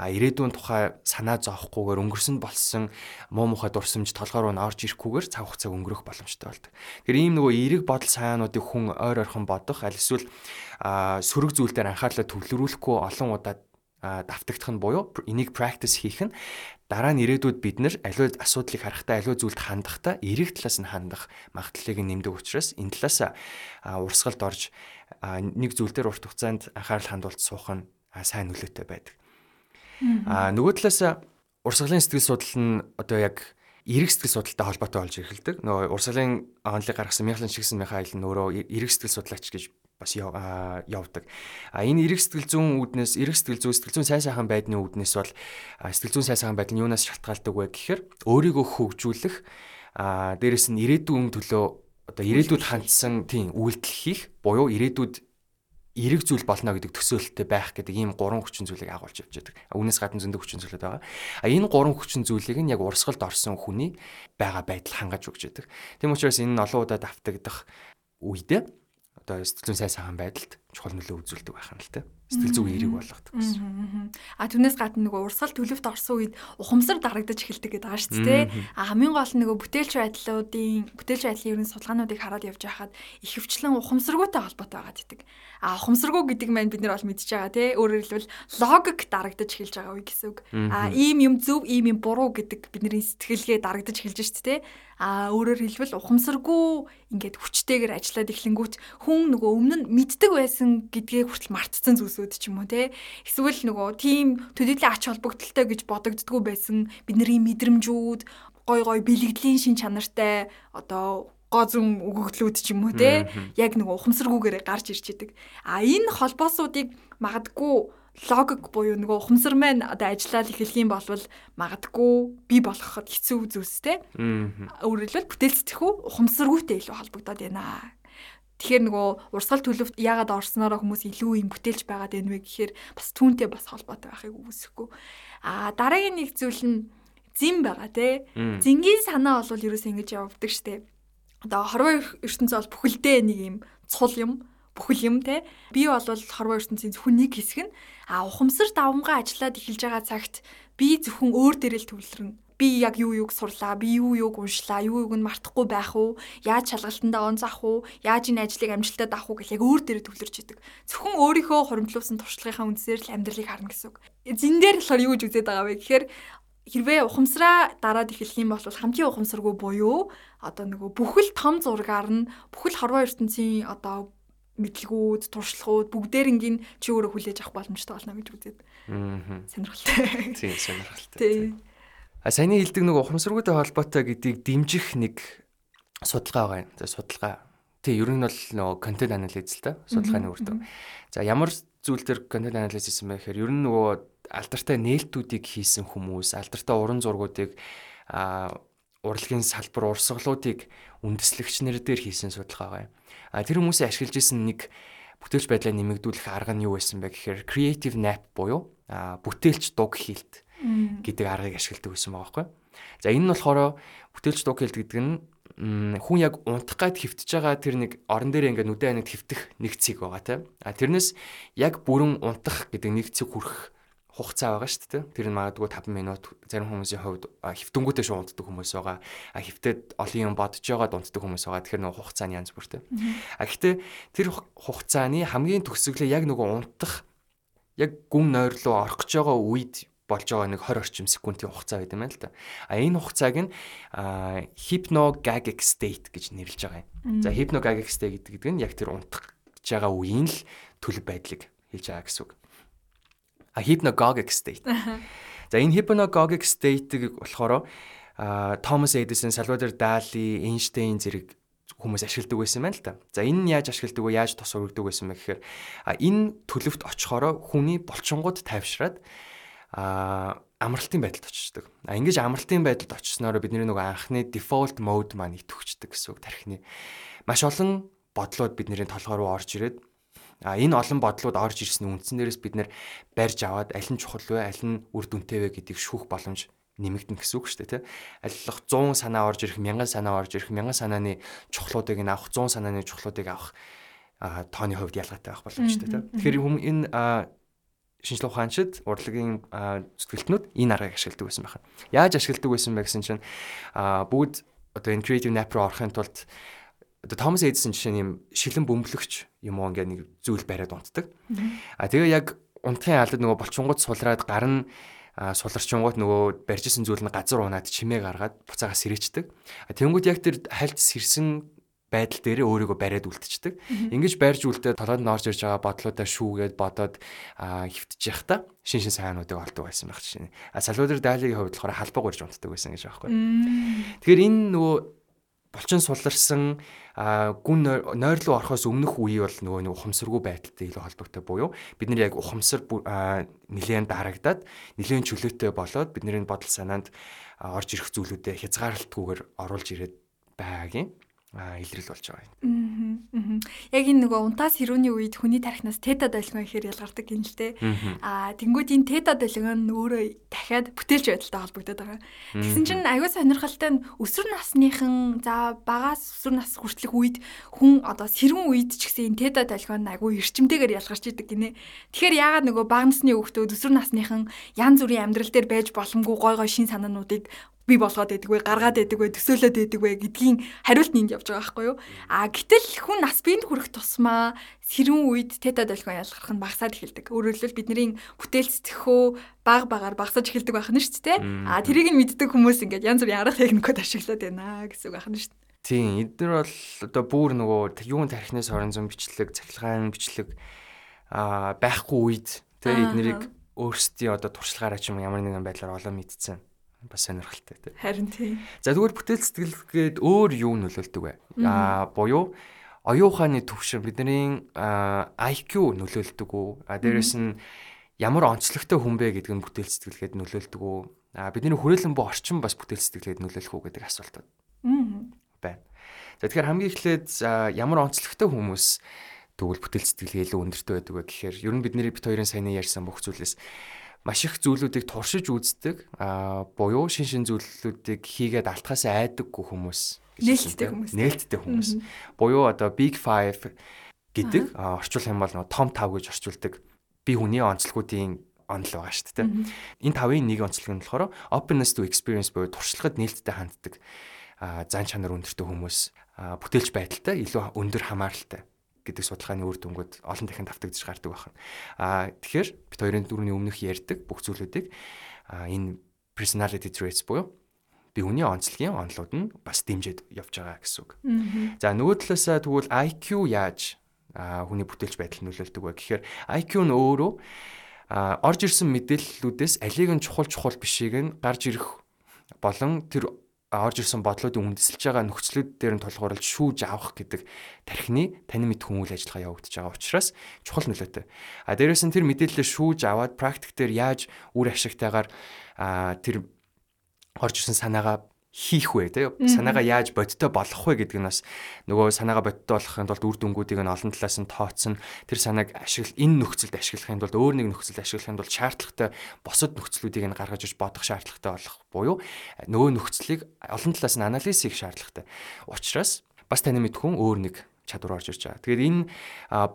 ирээдүйн тухай санаа зовхгүйгээр өнгөрсөн болсон муу мухай дурсамж толгоор нь орж ирэхгүйгээр цаг хугацаа өнгөрөх боломжтой болдог. Тэгэхээр ийм нөгөө эерэг бодол саяануудыг хүн ойр ойрхон бодох аль эсвэл сөрөг зүйл дээр анхаарлаа төвлөрүүлэхгүй олон удаа давтагдах нь буюу энийг practice хийх нь дараа нь ирээдүйд бид нар аливаа асуудлыг харахтаа аливаа зүйлд хандахдаа эрэг талаас нь хандах магадлалыг нэмдэг учраас энэ талаас урсгалд орж нэг зүйл дээр урт хугацаанд анхаарал хандуулж суух нь сайн нөлөөтэй байдаг. Аа нөгөө талаас урсгалын сэтгэл судлал нь одоо яг эрэг сэтгэл судлалтай холбоотой болж эхэлдэг. Нөгөө урсгалын онлыг гаргасан Михаил Шигсэн Михаил нь өөрөө эрэг сэтгэл судлаач гэж бас явдаг. А энэ эрэг сэтгэл зүйн үүднээс эрэг сэтгэл зүй сэтгэл зүйн сайн сайхан байдны үүднээс бол сэтгэл зүйн сайн сайхан байдал нь юунаас шалтгаалдаг вэ гэхээр өөрийгөө хөгжүүлэх а дээрэс нь ирээдүйн төлөө одоо ирээдүйд хандсан тийм үйлдэл хийх буюу ирээдүйд эрэг зүйл болно гэдэг төсөөлөлтөй байх гэдэг ийм гурван хүчин зүйлийг агуулж явж байдаг. Үүнээс гадна зөндөө хүчин зүйлүүд байгаа. А энэ гурван хүчин зүйлийг нь яг урсгалд орсон хүний байгаа байдал хангаж өгч байдаг. Тийм учраас энэ нь олон удаа давтагдах үедээ одоо сэтгэл зүйн сайн сайхан байдалд чухал нөлөө үзүүлдэг байх юм л та. Сэтгэл зүйн эерэг болгодог гэсэн. А түүнээс гадна нөгөө урсгал төлөвт орсон үед ухамсар дарагдаж эхэлдэг гэдэг байгаа шүү дээ. А хамгийн гол нь нөгөө бүтээлч байдлуудын бүтээлч байдлын ерөн судалгаануудыг хараад явж байхад ихэвчлэн ухамсаргүйтэй холбоотой байгаа гэдэг. А ухамсаргүй гэдэг маань бид нар бол мэдж байгаа тий. Өөрөөр хэлбэл логик дарагдаж эхэлж байгаа үе гэсэн үг. А ийм юм зөв, ийм юм буруу гэдэг бидний сэтгэлгээ дарагдаж эхэлж шүү дээ. А өөрөөр хэлбэл ухамсаргүй ингээд хүчтэйгээр ажиллаад эхлэнгүүт хүн нөгөө өмнө нь мэддэг байсан гэдгээ хүртэл мартцсан зүйлсүүд ч юм уу те. Эсвэл нөгөө тийм төдийлөн ач холбогдолтой гэж бодогддггүй байсан бидний мэдрэмжүүд гой гой бэлгэдлийн шин чанартай одоо гозон өгөгдлүүд ч юм уу те. Яг нөгөө ухамсаргүйгээр гарч ирж идэг. А энэ холбоосуудыг магадгүй логик буюу нөгөө ухамсар маань одоо ажиллаад эхлэх юм бол магадгүй би болгоход хэцүү зүйлстэй. Өөрөөр хэлбэл бүтээл сэтгэхүй ухамсаргүйтэй илүү холбогдоод байна. Тэгэхээр нөгөө урсгал төлөвт яагаад орсноороо хүмүүс илүү юм бүтээлж байгаад байна вэ гэхээр бас түүнтэй бас холбоотой байхыг үгүйсэхгүй. Аа дараагийн нэг зүйл нь зин байгаа те. Зингийн санаа бол ерөөсөө ингэж явдаг штеп. Одоо хорвоо ертөнцөө бол бүхэлдээ нэг юм цул юм бүхэл юм те. Би бол хорвоо ертөнцийн зөвхөн нэг хэсэг нь а ухамсар давмгаа ажиллаад эхэлж байгаа цагт би зөвхөн өөр дээрээ л төвлөрнө. Би яг юу юуг сурлаа, би юу юуг уншлаа, юу юуг нь мартахгүй байх уу, яаж шалгалтандаа онцах уу, яаж энэ ажлыг амжилтад авах уу гэх яг өөр дээрээ төвлөрч идэг. Зөвхөн өөрийнхөө хуримтлуулсан туршлагынхаа үндсээр л амьдралыг харна гэсэн үг. Зин дээр болохоор юу гэж үзээд байгаа вэ гэхээр хэрвээ ухамсараа дараад эхлэх юм бол хамгийн ухамсаргүй буюу одоо нөгөө бүхэл том зургаар нь бүхэл хорвоо ертөнцийн одоо мэдлгүүд, туршлагууд бүгдээрингийн чи өөрөө хүлээж авах боломжтой болно гэж үзээд. Аа. Сонирхолтой. Тийм, сонирхолтой. Тийм. А саяны хэлдэг нэг ухамсаргүйтэй холбоотой гэдгийг дэмжих нэг судалгаа байгаа юм. За судалгаа. Тий, ер нь бол нөгөө контент анализ л та судалгааны үр дүн. За ямар зүйл төр контент анализ хийсэн бэ гэхээр ер нь нөгөө алдартай нээлтүүдийг хийсэн хүмүүс, алдартай уран зургуудыг а урлагийн салбар урсгалуудыг үндэслэгч нар дээр хийсэн судалгаа байгаа юм. А тэр хүмүүсийн ашиглаж исэн нэг бүтээлч байдлаа нэмэгдүүлэх арга нь юу байсан бэ гэхээр creative nap буюу бүтээлч дуг хийлт гэдэг аргыг ашигладаг байсан байгаа байхгүй. За энэ нь болохоор бүтээлч дуг хийлт гэдэг нь хүн яг унтах гад хөвтөж байгаа тэр нэг орон дээр ингээд нүдэн анид хөвтөх нэг цэг байгаа тийм. А тэрнээс яг бүрэн унтах гэдэг нэг цэг хүрэх хугацаа байгаа шүү дээ. Тэр нь магадгүй 5 минут зарим хүмүүсийн хувьд хөвтөнгүүтээ шүү унтдаг хүмүүс байгаа. А хөвтөд олон юм бодож байгаа унтдаг хүмүүс байгаа. Тэгэхээр нөгөө хугацааны янз бүртэй. А гэхдээ тэр хугацааны хамгийн төгсгөлөө яг нөгөө унтах яг гүн нойр руу орох гэж байгаа үед болж байгаа нэг 20 орчим секундын хугацаа байт юм байна л да. А энэ хугацааг нь hypnagogic state гэж нэрлэж байгаа юм. За hypnagogic state гэдэг нь яг тэр унтах гэж байгаа үеийн л төлөв байдлыг хэлж байгаа гэсэн үг. А hypnagogic state. За энэ hypnagogic state-ийг болохоор Томас Эдисон, Салвадор Дали, Эйнштейн зэрэг хүмүүс ашигладаг байсан байна л да. За энэ нь яаж ашигладаг вэ? Яаж тус урагддаг байсан бэ гэхээр а энэ төлөвт очихороо хүний болчингууд тайвшраад а амралтын байдалд очдог. А ингэж амралтын байдалд очсноор бидний нөгөө анхны default mode маань итвчдэг гэсэн үг тархины. Маш олон бодлууд бидний толгой руу орж ирээд а энэ олон бодлууд орж ирсний үндсэн дээрээс бид нэр барьж аваад аль нь чухал вэ, аль нь үр дүнтэй вэ гэдгийг шүүх боломж нэмэгдэн гэсэн үг шүү дээ тий. Алилах 100 санаа орж ирэх, 1000 санаа орж ирэх, 1000 санааны чухлуудыг нь авах, 100 санааны чухлуудыг авах тооны хувьд ялгаатай байх боломжтой тий. Тэгэхээр энэ шинжлэх ухаанчид урлагийн зүтгэлтнүүд энэ аргыг ашигладаг байсан байна. Яаж ашигладаг байсан бэ гэсэн чинь бүгд одоо энэ creative nap руу орохын тулд одоо Томас Эдисон жишээ нь юм шилэн бөмбөлөгч юм уу ингээ нэг зүйл бариад унтдаг. А тэгээ яг унтахын алдад нөгөө болчонгууд сулраад гар нь суларчингууд нөгөө барьжсэн зүйл нь газар унаад чимээ гаргаад буцаагаас сэрээчдэг. Тэнгүүд яг тэр хальт сэрсэн байдал дээр өөрийгөө бариад үлдчихдэг. Ингиж барьж үлдээ толгойд нь орж ирж байгаа бодлуудаа шүүгээд бодоод хөвтөж явах та шин шин сайнуудыг олдог байсан байх чинь. А Салвадор Далигийн хувьд болохоор халбаг урьж унтдаг байсан гэж байхгүй. Тэгэхээр энэ нөгөө булчин суларсан гүн нойрлуу орохоос өмнөх үе бол нөгөө нэг ухамсаргүй байдалтай илүү холбогдтой буюу бид нар яг ухамсар нэлээд дарагдаад нэлээд чөлөөтэй болоод бидний бодол санаанд орж ирэх зүйлүүдэд хязгаарлалтгүйгээр оруулж ирээд байгаагийн илрэл болж байгаа юм. Яг энэ нөгөө унтаас хэрүүний үед хүний тархинаас тета долгион ихээр ялгардаг юм л те. Аа тэнгууд энэ тета долгион нь өөрөө дахиад бүтээлч байдалтай холбогдоод байгаа. Тэгсэн чинь аюу сонирхолтой нь өсвөр насныхан за багаас өсвөр нас хүртэлх үед хүн одоо сэрүүн үед ч гэсэн энэ тета долгион аюу эрчимтэйгээр ялгарч идэг гинэ. Тэгэхээр яагаад нөгөө бага насны хүүхдүүд өсвөр насныхан янз бүрийн амьдрал дээр байж боломгүй гой гой шин санаануудыг бий болгоод байдаг вэ, гаргаад байдаг вэ, төсөөлөд байдаг вэ гэдгийн хариулт нь энд явж байгаа байхгүй юу? А гэтэл хүн нас биенд хүрэх тусмаа сэрүүн үед тета долгион ялгарх нь багасаад эхэлдэг. Өөрөөр хэлбэл бидний бүтээл сэтгэхөө баг багаар багасаж эхэлдэг байх нь шүү дээ. А тэрийг нь мэддэг хүмүүс ингээд янз бүрийн арга техникүүд ашиглаад байна гэсэн үг байх нь шүү дээ. Тийм, эдгээр бол одоо бүр нөгөө юун тархинаас орон зам бичлэг, цахилгаан бичлэг а байхгүй үед тэгээ эднэрийг өөрсдийн одоо туршлагаараа ч юм ямар нэгэн байдлаар олон мэдсэн бас сонирхолтой тийм. Харин тийм. За тэгвэл бүтээл сэтгэлгээд өөр юу нөлөөлдөг вэ? Аа буюу оюун ухааны төвшин бидний IQ нөлөөлдөг үү? А дээрэс нь ямар онцлогтой хүн бэ гэдэг нь бүтээл сэтгэлгээд нөлөөлдөг үү? А бидний хүрээлэн бо орчин бас бүтээл сэтгэлгээд нөлөөлөх үү гэдэг асуулт байна. За тэгэхээр хамгийн эхлээд ямар онцлогтой хүмүүс тэгвэл бүтээл сэтгэлгээ илүү өндөртэй байдаг вэ гэхээр ер нь бидний бит хоёрын саяны ярьсан бүх зүйлээс маш их зүйлүүдийг туршиж үздэг. А буюу шин шин зүйлүүдийг хийгээд алтхаас айдаггүй хүмүүс нээлттэй хүмүүс. Нээлттэй хүмүүс. Буюу одоо big 5 гэдэг орчуулах юм бол нөгөө том 5 гэж орчуулдаг би хүний онцлогуудын онол байгаа шүү дээ. Энэ тавын нэг онцлог нь болохоор openness to experience буюу туршлагад нээлттэй ханддаг зан чанар өндөртэй хүмүүс бүтээлч байдалтай илүү өндөр хамааралтай гэдэг судалгааны үр дүнгууд олон дахин давтагдж гардаг байна. Аа тэгэхээр бид хоёрын дөрөвний өмнөх ярьдаг бүх зүйлүүдийг энэ personality traits буюу би хүний онцлогийн онолууд нь бас дэмжиж явж байгаа гэсэн үг. За нөгөө талаасаа тэгвэл IQ яаж хүний бүтээлч байдал нөлөөлдөг вэ гэхээр IQ нь өөрөө орж ирсэн мэдээллүүдээс алиг нь чухал чухал бишийг нь гарч ирэх болон тэр орж ирсэн бодлуудын үндэслэж байгаа нөхцлүүд дээр нь тулгуурлаж шүүж авах гэдэг тархины таны мэд хүмүүл ажиллагаа явагдаж байгаа учраас чухал нөлөөтэй. А дээрээс нь тэр мэдээлэлээ шүүж аваад практик дээр яаж үр ашигтайгаар тэр орж ирсэн санаагаа хийх вэ те санаагаа яаж бодтой болгох вэ гэдэг нь бас нөгөө санаагаа бодтой болгохын тулд үр дүнгуудыг нь олон талаас нь тооцсон. Тэр санааг ашигла энэ нөхцөлд ашиглахын тулд өөр нэг нөхцөлд ашиглахын тулд шаардлагатай босод нөхцлүүдийг нь гаргаж иж бодох шаардлагатай болох буюу нөгөө нөхцөлийг олон талаас нь анализ хийх шаардлагатай. Учраас бас таны мэдхүн өөр нэг чадвар орж ирж байгаа. Тэгэхээр энэ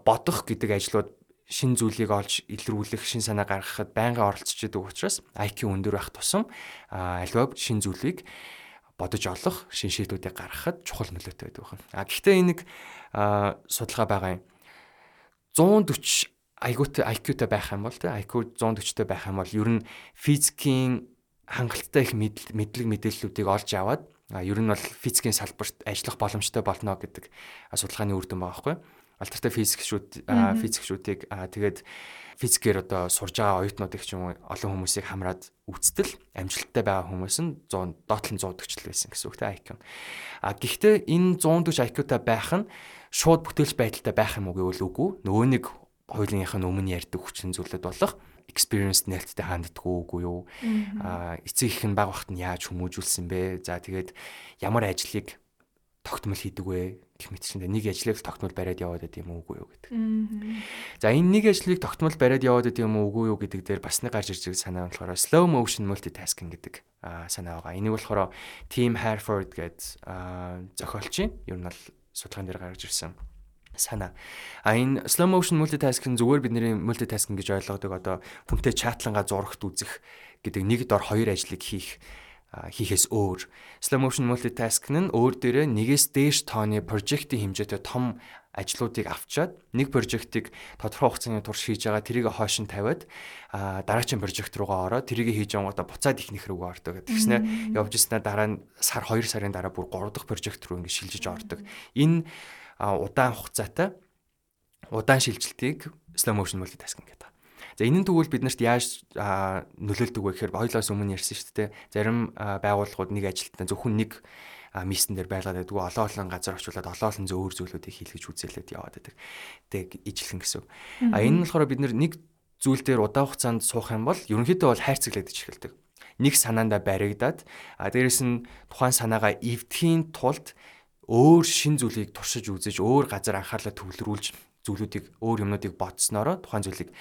бодох гэдэг ажлууд шин зүйлийг олж илрүүлэх, шин санаа гаргахад байнга оролцож идэг учраас IQ өндөр байх тусам альва шин зүйлийг бодож олох шин шийдвүүдийг гаргахад чухал нөлөөтэй байдаг байна. А гэхдээ энэ нэг судалгаа байгаа юм. 140 айгуутай IQ-тай байх юм бол тэ IQ 140-тай байх юм бол ер нь физикийн хангалттай их мэдлэг мэдээллүүдийг олж аваад ер нь бол физикийн салбарт ажиллах боломжтой болно гэдэг судалгааны үр дүн байгаа байхгүй. Алдартай физикчүүд физикчүүдийг тэгээд физикээр одоо сурж байгаа оюутнуудыг ч юм олон хүмүүсийг хамраад үцтэл амжилттай байгаа хүмүүс нь 100 доотлон 140 байсан гэсэн үг тэ IQ. А гэхдээ энэ 140 IQ-тай байх нь шууд бүтээлч байдалтай байх юм уу гэвэл үгүй. Нөгөө нэг хуулийнхаа өмнө ярьдаг хүчин зүйлүүд болох experience нээлттэй ханддаггүй үгүй юу. Аа эцэг их нь баг бахт нь яаж хүмүүжүүлсэн бэ? За тэгээд ямар ажлыг тогтмол хийдэг вэ? гэх мэтчлэн нэг ажлыг тогтмол бариад яваад байд юм уугүй юу гэдэг. За энэ нэг ажлыг тогтмол бариад яваад байд юм уугүй юу гэдэг дээр бас нэг гарч ирж байгаа санаа болохоор slow motion multitasking гэдэг санаа байгаа. Энийг болохоор Team Harford гэдэг зохиолч юм. Ер нь бол судалгаан дээр гарч ирсэн санаа. А энэ slow motion multitasking зүгээр бидний multitasking гэж ойлгодог одоо хүнтэй чатлангаа зурагт үзэх гэдэг нэг дор хоёр ажлыг хийх хийхээс өөр slow motion multitasking нь өөр дээрээ нэгээс дээш тооны прожектын хэмжээтэй том ажлуудыг авчаад нэг прожектыг тодорхой хугацааны турш хийж байгаа тэрийг хойш нь тавиад дараагийн прожект руугаа ороод тэрийг хийж байгаа буцаад ихнийх рүүгээ ордог гэдэг. Тэгснэ явж ирснээр дараа нь сар 2 сарын дараа бүр 3 дахь прожект руу ингэ шилжиж ордог. Энэ удаан хугацаатай удаан шилжилтийг slow motion multitasking гэдэг. За энэ нь тэгвэл биднэрт яаж нөлөөлдөг вэ гэхээр хоёлоос өмнө ярьсан шүү дээ. Зарим байгууллагууд нэг ажилтнаа зөвхөн нэг миссэн дээр байлгаад байдгүй олон олон газар очиулаад олон олон зөөр зүйлүүдийг хийлгэж үзээлээд яваад байдаг. Тэг ижилхэн гэсэн. А энэ нь болохоор бид нэг зүйл дээр удаан хугацаанд суух юм бол ерөнхийдөө бол хайрцаглагдаж эхэлдэг. Нэг санаандаа баригдаад а дээрэс нь тухайн санаагаа эвдэхийн тулд өөр шин зүйлийг туршиж үзэж өөр газар анхаарлаа төвлөрүүлж зүйлүүдийг өөр юмнуудыг бодсноороо тухайн зүйлийг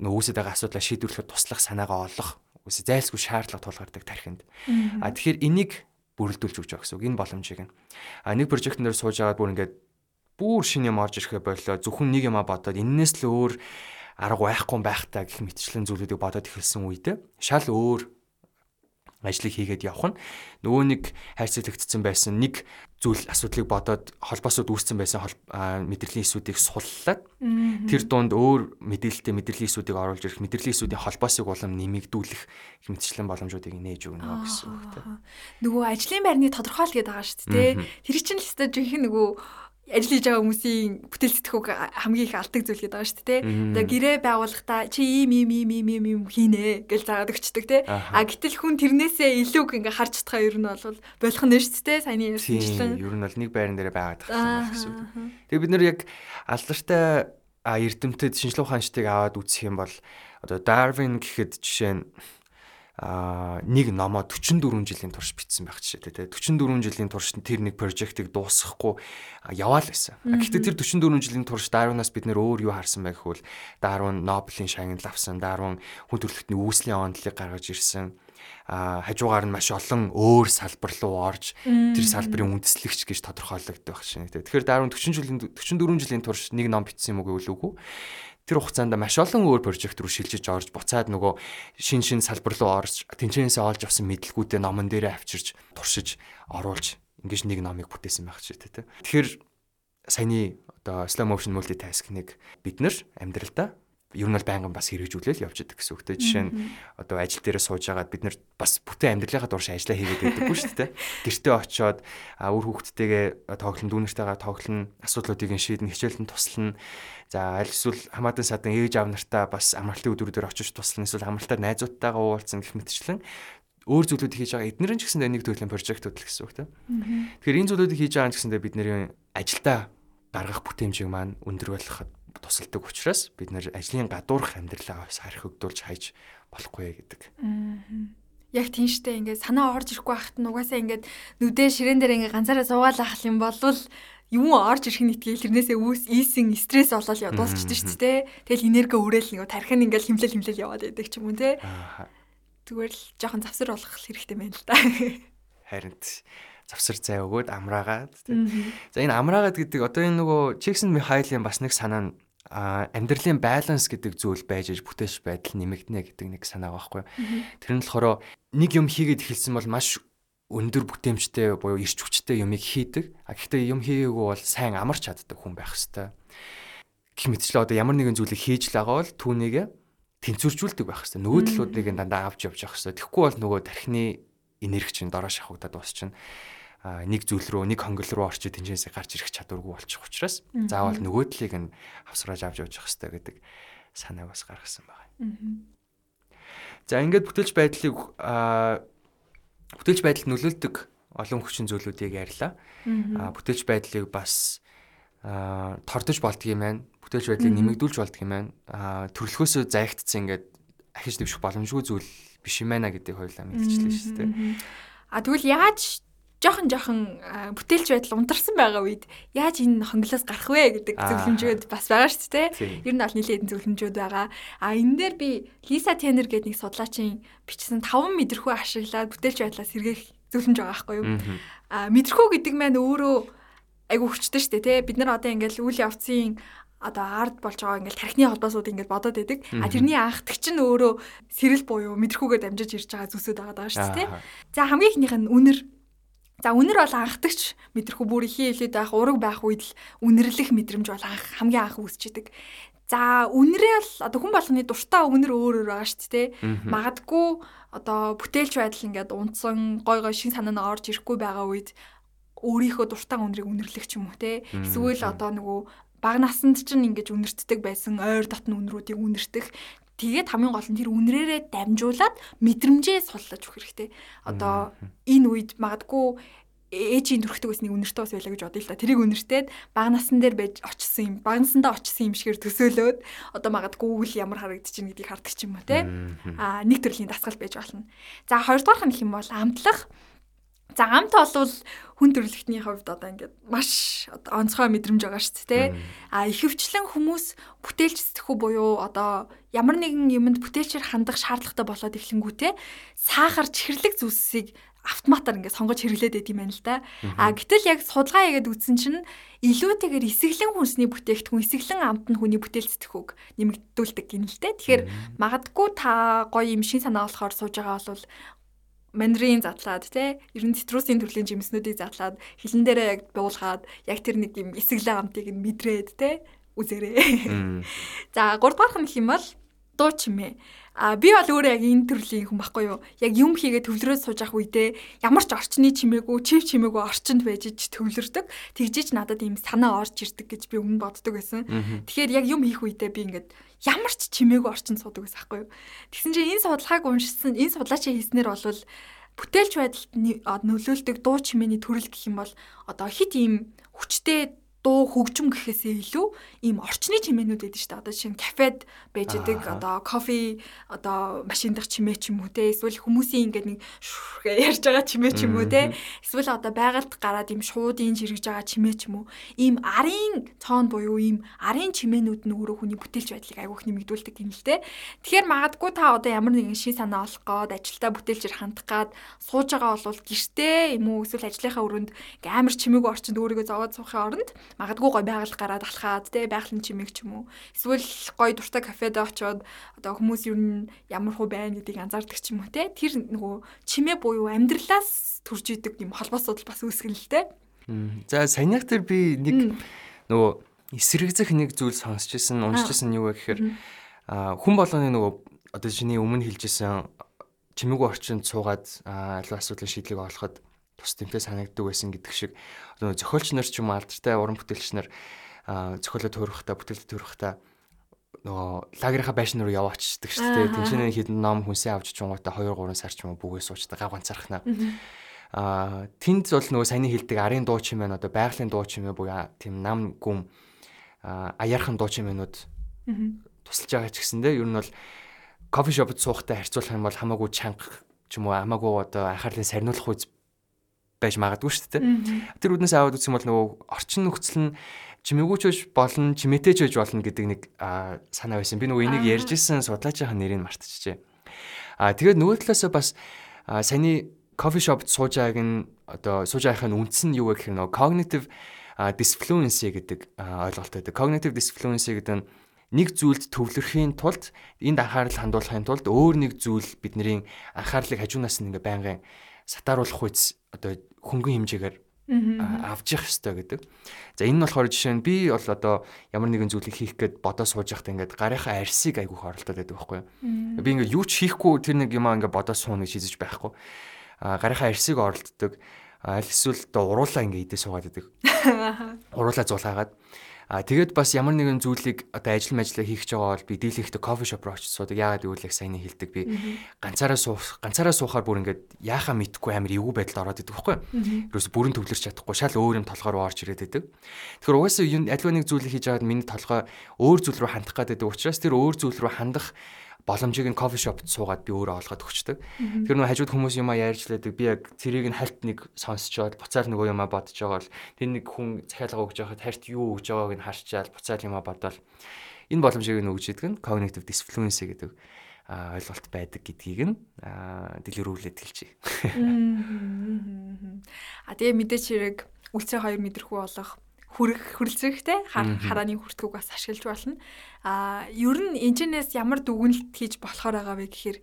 нөгөөсөд байгаа асуудлаа шийдвэрлэхэд туслах санаагаа олох үгүй зайлсгүй шаардлага тулгардаг тархинд. А тэгэхээр энийг бүрэлдүүлж өгч байгаа гэсэн үг. Энэ боломжийг нь. А нэг прожектын дээр сууж агаад бүр ингээд бүр шин юм орж ирэхэ боллоо. Зөвхөн нэг юм а бодоод энээс л өөр арга байхгүй байх та гэх мэтчлэн зүйлүүдийг бодоод эхэлсэн үедээ шал өөр ажлыг хийгээд явах нь нөгөө нэг хайрцагтсан байсан нэг зүйл асуудлыг бодоод холбоосод үүссэн байсан мэдрэлийн эсүүдийг суллаад тэр дунд өөр мэдээлэлтэй мэдрэлийн эсүүдийг оруулж ирэх мэдрэлийн эсүүдийн холбоосыг улам нэмэгдүүлэх хэмтчлэн боломжуудыг нээж өгнө гэсэн үг тийм. Нөгөө ажлын байрны тодорхойл гэдэг байгаа шүү дээ. Тэр чинь л өстой жинхэнэ нөгөө ажил хийж байгаа хүмүүсийн бүтээл сэтгэхүйг хамгийн их алдаг зүйл гэдэг байгаа шүү дээ. Одоо гэрээ байгуулахдаа чи ийм ийм ийм ийм ийм ийм хийнэ гэж заагаад өгчдөг те. А гэтэл хүн тэрнээсээ илүүг ингээ харж чадхаа ер нь бол болох нь шүү дээ. Саяны ярьсанчлан. Ер нь бол нэг байран дээр байгаад байгаа гэсэн үг. Тэгээ бид нэр яг алдартай эрдэмтэд шинжилгээ ухаанчдыг аваад үзэх юм бол одоо Darwin гэхэд жишээ нь а нэг номоо 44 жилийн турш бичсэн байх жишээ тий 44 жилийн турш тэр нэг прожектыг дуусгахгүй яваал байсан. Гэхдээ тэр 44 жилийн турш Дарвинаас бид нэр өөр юу харсан байх гэвэл Дарвин Нобелийн шагнал авсан, Дарвин хүн төрөлхтний үүслийн онолыг гаргаж ирсэн. А хажуугаар нь маш олон өөр салбар руу орж тэр салбарын үндэслэгч гэж тодорхойлогддог байх шин. Тэгэхээр Дарвин 40 жилийн 44 жилийн турш нэг ном бичсэн юм уу гэвэл үгүй тэр хугацаанд маш олон өөр прожект руу шилжиж орж буцаад нөгөө шин шин салбар руу орж тэнцэнээсээ олж авсан мэдлгүүдээ номон дээрээ авчирч туршиж оруулж ингэж нэг номыг бүтээсэн байх ч тийм. Тэгэхээр саяны одоо slow motion multitasking-ыг бид нар амьдралдаа ер нь бол байнгын бас хэрэгжүүлэл явж идэг гэсэн үгтэй. Жишээ нь одоо ажил дээрээ сууж байгаад бид нар бас бүтэн амьдралынхаа дурш ажиллаа хийгээд байдаггүй шүү дээ. Гэртээ очиод үр хүүхдтэйгээ тоглон дүүнэртэйгээ тоглон асуудлуудыг шийдэн хичээлд нь туслана. За аль эсвэл хамаатан садан ээж аав нартаа бас амралтын өдрүүдээр очиж туслана. Эсвэл амралтаар найзуудтайгаа уулзсан гэх мэтчлэн өөр зүйлүүд хийж байгаа эднэрэн ч гэсэн нэг төрлийн прожектууд л гэсэн үг тийм. Тэгэхээр энэ зүйлүүдийг хийж байгаа ч гэсэндээ бид нарын ажилдаа гаргах бүтээмжийг маань өндөр болгоход тусалдаг учраас бид нэр ажлын гадуурх амьдралаа бас харьхагдуулж хайж болохгүй гэдэг. Яг тийм штэ ингээд санаа орж ирэхгүй байхад нь угаасаа ингээд нүдээ ширээн дээр ингээд ганцаараа суугаал ах юм бол юм орж ирэх нь итгэл тэрнээсээ үүс ийсэн стресс болол дуусчихдээ шүү дээ. Тэгэл энерги өрөөл нэг тархин ингээл химлэл химлэл яваад байдаг ч юм уу те. Зүгээр л жоохон завсар болох хэрэгтэй байна л да. Харин завсар зай өгөөд амраагаад тийм. За энэ амраагаад гэдэг одоо энэ нөгөө Чиксэн Михайлын бас нэг санаа нь амьдралын баланс гэдэг зүйл байж аж бүтээш байдал нэмэгдэнэ гэдэг нэг санаа байхгүй. Тэр нь болохоор нэг юм хийгээд эхэлсэн бол маш өндөр бүтээмжтэй буюу ирч хүчтэй юмыг хийдэг. А гэхдээ юм хийгээгүй бол сайн амарч чаддаг хүн байх хэвээр. гэх мэтчлээ одоо ямар нэгэн зүйлийг хийж л байгаа бол түүнийг тэнцвэржүүлдэг байх хэрэгтэй. Нөгөө талуудыг дандаа авч явж явах хэрэгтэй. Тэгэхгүй бол нөгөө тархины энерги чинь дороо шахагдаад дуусчихна нэг зүйл рүү нэг хонгол руу орчиж тэнцэнсээ гарч ирэх чадваргүй болчих учраас заавал нөгөө талыг нь авсрааж авч явж явах хэрэгтэй гэдэг санааг бас гаргасан байна. За ингээд бүтээлч байдлыг бүтээлч байдалд нөлөөлдөг олон хүчин зүйлүүдийг ярьлаа. А бүтээлч байдлыг бас тордож болдгийм байна. Бүтээлч байдлыг нэмэгдүүлж болдгийм байна. Төрөлхөөсөө заягдсан ингээд ахиж дэвших боломжгүй зүйл биш юм байна гэдгийг хоёулаа мэдчихлээ шүү дээ. А тэгвэл яаж жохон жохон бүтээлч байдал унтарсан байгаа үед яаж энэ хонглоос гарах вэ гэдэг зөвлөмжүүд бас байгаа шүү дээ. Ер нь бол нэлээд зөвлөмжүүд байгаа. А энэ дээр би Лиса Тенер гэдэг нэг судлаачийн бичсэн 5 мэдрэхүй ашиглаад бүтээлч байдлаас сэргээх зөвлөмж байгаа байхгүй юу? А мэдрэхүй гэдэг маань өөрөө айгу хүчтэй шүү дээ, тэ. Бид нар одоо ингээл үйл явцын одоо ард болж байгаа ингээл тархины холбоосууд ингээд бодоод байдаг. А тэрний анхдагч нь өөрөө сэрэл буюу мэдрэхүүгээр дамжиж ирж байгаа зүйлсүүд байгаа даа шүү дээ. За хамгийн ихнийх нь үнэр За үнэр бол анхдагч мэдрэхүү бүр ихийн хилээд байх ураг байх үед л үнэрлэх мэдрэмж бол анх хамгийн анх үүсчихдээ. За үнэрээ л одоо хүн болгоны дуртай үнэр өөр өөр байгаа шүү дээ. Магадгүй одоо бүтээлч байдал ингээд унтсан гой гой шин санаанаа орж ирэхгүй байгаа үед өөрийнхөө дуртай үнэрийг үнэрлэх ч юм уу те. Эсвэл одоо нөгөө баг насанд ч ингэж үнэртдэг байсан ойр дотны үнрүүдийг үнэртэх Тэгээд хамгийн гол нь тэр үнрээрээ дамжуулаад мэдрэмжээ суллаж өгөх хэрэгтэй. Одоо энэ үед магадгүй ээжийн төрхтөг ус нэг үнэртэй ус байлаа гэж бодъё л та. Тэрийг үнэртээд баг насан дээр байж очсон юм. Баг насандаа очсон юм шигээр төсөөлөөд одоо магадгүй үйл ямар харагдчих гэдгийг хардаг ч юм уу те. Аа нэг төрлийн дасгал байж болно. За хоёрдугаар нь хэм бол амтлах За амт олвол хүн төрөлхтний хувьд одоо ингээд маш одоо онцгой мэдрэмж байгаа шүү дээ. А ихэвчлэн хүмүүс бүтээлч сэтгэхүй буюу одоо ямар нэгэн юмд бүтээлчээр хандах шаардлагатай болоод эхлэнгүүтээ сахар чихэрлэг зүйлсийг автоматар ингээд сонгож хэрэглээд байт юм байна л да. А гэтэл яг судалгаа хийгээд үзсэн чинь илүүтэйгээр эсэглэн хүнсний бүтээгдэхүүн эсэглэн амт нь хүний бүтээл сэтгэхүйг нэмэгдүүлдэг гин л дээ. Тэгэхээр магадгүй та гоё юм шин санаа болохоор сууж байгаа бол мандрин задлаад тий ер нь цитрусийн төрлийн жимснүүдийг задлаад хилэн дээрээ яг буулгаад яг тэр нэг юм эсэглээ амтыг нь мэдрээд тий үзээрэй. За 3 дугаарх нь хэм бол дуу чимээ. А би бол өөрөө яг энэ төрлийн хүн байхгүй юу? Яг юм хийгээ төвлөрөөд сууж ах үедээ ямар ч орчны чимээгүй, чив чимээгүй орчинд байж төвлөрдөг. Тэгжиж надад ийм санаа орж ирдэг гэж би өмнө боддог байсан. Тэгэхээр яг юм хийх үедээ би ингээд ямар ч чимээгүй орчинд суудаг байсан байхгүй юу? Тэгсэн чинь энэ судалгааг уншсан, энэ судлаачийн хийснээр бол бүтээлч байдалд нөлөөлдөг дуу чимээний төрөл гэх юм бол одоо хит ийм хүчтэй дуу хөгжим гэхээсээ илүү ийм орчны чимээнүүд байдаг шүү дээ. Одоо жишээ нь кафед байж идэг одоо кофе одоо машин дах чимээ ч юм уу те эсвэл хүмүүсийн ингээд нэг ярьж байгаа чимээ ч юм уу те эсвэл одоо байгальд гараад ийм шуудын жиргэж байгаа чимээ ч юм уу ийм арын цоон буюу ийм арын чимээнүүд нь өөрөө хүний бүтээлч байдлыг айгүйх нэмэгдүүлдэг юм л те. Тэгэхээр магадгүй та одоо ямар нэгэн шин санаа олох гээд ажилдаа бүтээлчээр хандах гээд сууж байгаа бол гэртээ юм уу эсвэл ажлынхаа өрөөнд амар чимээгүй орчинд өөрийгөө зовоод суухын оронд магадгүй гой байгаль гараад алхаад те байгалийн чимээг ч юм уу. Эсвэл гой дуртай кафед очоод одоо хүмүүс юу ямар хөө байна гэдгийг анзаардаг ч юм уу те тэр нөгөө чимээ буюу амьдралаас төрж идэг юм холбоосууд бас үүсгэн л те за санийх дээр би нэг нөгөө эсрэгзэх нэг зүйл сонсч ирсэн уншиж ирсэн юу вэ гэхээр хүн болгоны нөгөө одоо чиний өмнө хэлжсэн чимээгүй орчинд суугаад аливаа асуудлын шийдлийг олоход тус тэмтэй санагддаг байсан гэдэг шиг. Одоо зохиолч нар ч юм алдартай уран бүтээлч нар зохиолоо туурахта бүтээлд туурахта нөгөө лагерийнхаа байшин руу яваачдаг шүү дээ. Тэнцэнэ хідэн ном хүнсээ авч чунгуудаа 2 3 сар ч юм уу бүгээ суучдаг гав ганцаархнаа. Аа тэнд бол нөгөө саяны хэлдэг арын дуу чимээ одоо байгалийн дуу чимээ буюу тийм нам гүм аяархан дуу чимээнүүд тусалж байгаа ч гэсэндээ ер нь бол кофе шопд суухтай харьцуулах юм бол хамаагүй чанга ч юм уу хамаагүй одоо анхаарлын сарниулах үз байж магадгүй шүү дээ. Тэр үднээс аваад юм бол нөгөө орчин нөхцөл нь чимээгүүч болно, чимээтэйч байж болно гэдэг нэг санаа байсан. Би нөгөө энийг ярьж исэн судлаачийн нэрийг мартчихжээ. Аа тэгээд нөгөө талаас бас саяны кофе шопд сууж байгааг нь одоо сууж байгаахын үндс нь юу вэ гэхээр нөгөө cognitive disfluency гэдэг ойлголт байдаг. Cognitive disfluency гэдэг нь нэг зүйлд төвлөрөхийн тулд энд анхаарал хандуулахын тулд өөр нэг зүйл бидний анхаарлыг хажуунаас нь ингээ байнгын сатааруулах үйс одоо хөнгөн хэмжээгээр авч явах хэрэгтэй гэдэг. За энэ нь болохоор жишээ нь би бол одоо ямар нэгэн зүйлийг хийх гээд бодоо сууж байхдаа ингээд гарынхаа арьсыг айгүйх оролдоод байдаг байхгүй юу. Би ингээд юу ч хийхгүй тэр нэг юм ингээд бодоо сууна гэж хийж байхгүй. А гарынхаа арьсыг оролддог. Аль эсвэл одоо уруулаа ингээд идээ суугаад байдаг. Уруулаа зулаагаад А тэгээд бас ямар нэгэн зүйлийг одоо ажил мэжлээ хийх гэж байгаа бол би дийлэхтэй кофе шоп руу очиж суудаг. Яагаад гэвэл яг сайн хэлдэг би ганцаараа суух ганцаараа суухаар бүр ингээд яахаа мэдхгүй амар эвгүй байдалд ороод идэг байхгүй. Ерөөс бүрэн төвлөрч чадахгүй шал өөр юм толгоор орж ирээд идэг. Тэгэхээр угаасаа альва нэг зүйлийг хийж аваад миний толгой өөр зүйл рүү хандах гэдэг учраас тэр өөр зүйл рүү хандах боломжийг нь кофе шопт суугаад би өөрөө олгоод өгчдөг. Тэр нөө хажууд хүмүүс юма ярьжлаадаг. Би яг цэрийг нь хальт нэг сонсчоод буцаал нөгөө юма бодож байгаа бол тэр нэг хүн захиалга өгж байхад харьт юу өгж байгааг нь харчаал буцаал юма бодвол энэ боломжийг нь өгж идэг нь cognitive disfluency гэдэг ойлголт байдаг гэдгийг нь дэлгэрүүлээд хэлчихье. А тэгээ мэдээч хэрэг үлцээ хоёр мэдрэхүү болох хүрэх хүрэлцэхтэй харааны хүртгүүг бас ашиглаж болно. А ер нь энэчнээс ямар дүгнэлт хийж болохоор байгаа вэ гэхээр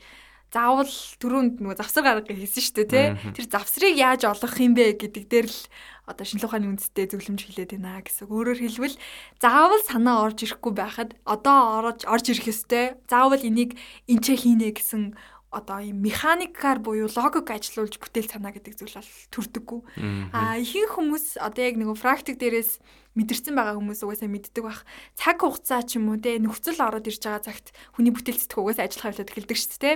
заавал түрүүнд нөгөө завсар гарга хийсэн шүү дээ тий. Тэр завсрыг яаж олох юм бэ гэдэг дээр л одоо шинжлэх ухааны үндэстэй зөвлөмж хэлээд байна гэсэн. Өөрөөр хэлбэл заавал санаа орж ирэхгүй байхад одоо орж орж ирэх ёстой. Заавал энийг энчээ хийнэ гэсэн одоо ийм механикаар буюу логик ажилуулж бүтээл санаа гэдэг зүйл бол төрдөггүй. Аа ихэнх хүмүүс одоо яг нэг практик дээрээс мэдэрсэн байгаа хүмүүс угаасаа мэддэг бах. Цаг хугацаа ч юм уу те нөхцөл ороод ирж байгаа цагт хүний бүтээл сэтгэх угаасаа ажиллах хавлаад эхэлдэг шүү дээ.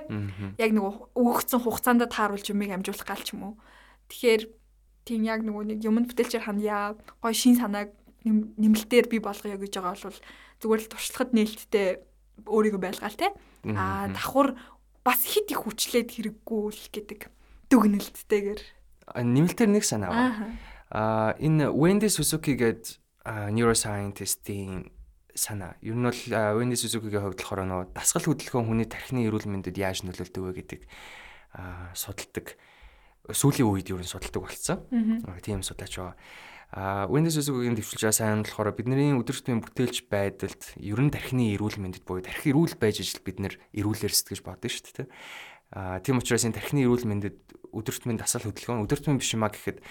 Яг нэг өгөгдсөн хугацаанд тааруулж юмыг амжуулах гал ч юм уу. Тэгэхээр тийм яг нөгөө нэг юмд бүтээлчээр хандъя. Гой шин санааг нэмэлтээр бий болгоё гэж байгаа бол зүгээр л туршлагад нээлттэй өөрийгөө байлгаал те. Аа давхар бас хит их хүчлээд хэрэггүй л гэдэг дүгнэлттэйгээр нэмэлтээр нэг санаа байна. Аа энэ Wendy Suzuki гэдэг neuroscientist-ийн санаа. Ер нь бол Wendy Suzuki-гийн хувьд болохоор нөө дасгал хөдөлгөөн хүний тархины эрүүл мэндэд яаж нөлөөлдөг вэ гэдэг аа судалдаг. Сүүлийн үед ер нь судалдаг болсон. Тийм судлаач байгаа. А Windows Suzuki-гийн дэвшилж байгаа сайн болохоор бидний өдөртмийн бүтээлч байдалд ер нь тархины эрүүл мэндэд буюу тархи эрүүл байж ижил бид нэр эрүүлэр сэтгэж бодно шүү дээ. А тийм учраас энэ тархины эрүүл мэндэд өдөртмийн дасгал хөдөлгөөн өдөртмийн биш юмаа гэхэд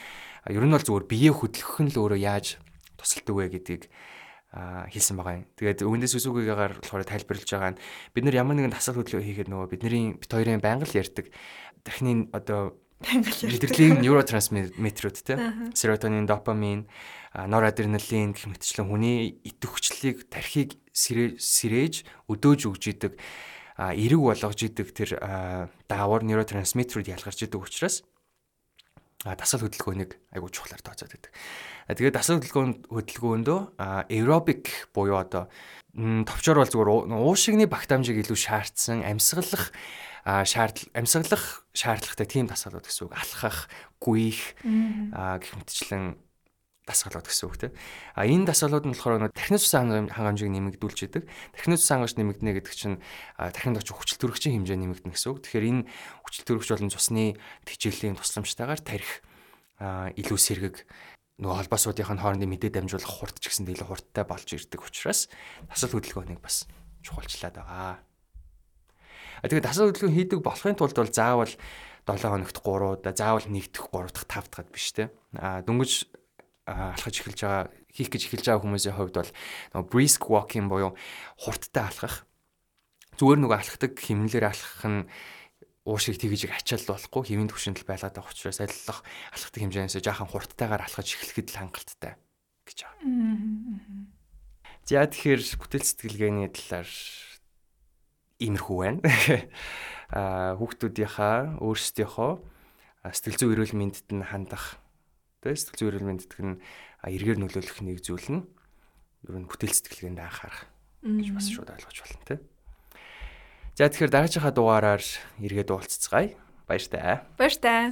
ер нь бол зүгээр биеэ хөдөлгөх нь л өөрөө яаж тусалдаг вэ гэдгийг хэлсэн байгаа юм. Тэгээд Windows Suzuki-гаар болохоор тайлбарлаж байгаа нь бид нар ямар нэгэн дасгал хөдөлгөөн хийхэд нөгөө бидний бит хоёрын байнга л ярьдаг тархины одоо Мэдрэлийн нейротрансмиттерүүд те. Серотонин, допамин, норадреналин гэх мэтчлэн хүний идэвхжлийг тархийг сэрээж өдөөж өгж идэг эрэг болгож идэг тэр даавар нейротрансмиттерүүд ялгарч идэг учраас дасгал хөдөлгөөнийг айгуу чухлаар тооцоод байдаг. Тэгээд дасгал хөдөлгөөнд хөдөлгөөндөө аэробик буюу одоо товчоор бол зүгээр уушигны багт амжийг илүү шаардсан амьсгалах шаардл амьсгалах шаардлагатай тийм дасгалууд гэсэн үг. Алхах, гүйх гэх мэтчлэн дасгалууд гэсэн үг тийм. А энэ дасгалууд нь болохоор тархины цусан хангамжийг нэмэгдүүлж идэг. Тархины цусан хангамж нэмэгдэнэ гэдэг чинь тархинд очиж хүчил төрөгчийн хэмжээ нэмэгдэнэ гэсэн үг. Тэгэхээр энэ хүчил төрөгч болон цусны тэжээлийн тусламжтайгаар тарих илүү сэргэг нөгөө холбоосуудын хоорондын мэдээ дамжуулах хурд ч гэсэн илүү хурдтай болж ирдэг учраас дасгал хөдөлгөөнийг бас чухалчлаад байгаа. Тэгээд дасгал хөдөлгөөн хийдэг болохын тулд бол заавал 7 хоногт 3 удаа, заавал нэгдэх 3 дахь 5 дахьад биш те. А дөнгөж алхаж эхэлж байгаа хийх гэж эхэлж байгаа хүмүүсийн хувьд бол нөгөө brisk walking буюу хурдтай алхах зүгээр нөгөө алхдаг хэмнэлээр алхах нь уушиг тэгж ачаал болохгүй хэвийн төвшөндөл байлгаад байгаа учраас аллах алхдаг хэмжээнээс жаахан хурдтайгаар алхаж эхлэхэд л хангалттай гэж байгаа. За тэгэхээр бүтээл сэтгэлгээний талаар иймэрхүү байна. Аа хүүхдүүдийнхаа өөрсдийнхөө сэтгэл зүйн эрүүл мэндэд нь хандах тэ сэтгэл зүйн эрүүл мэндэд нь эргээр нөлөөлөх нэг зүйл нь ер нь бүтээл сэтгэлгээнд анхаарах гэж бас шууд ойлгож байна тэ. За тэгэхээр дараагийнхаа дугаараар эргээд уулзцгаая. Баяр таа. Баяр таа.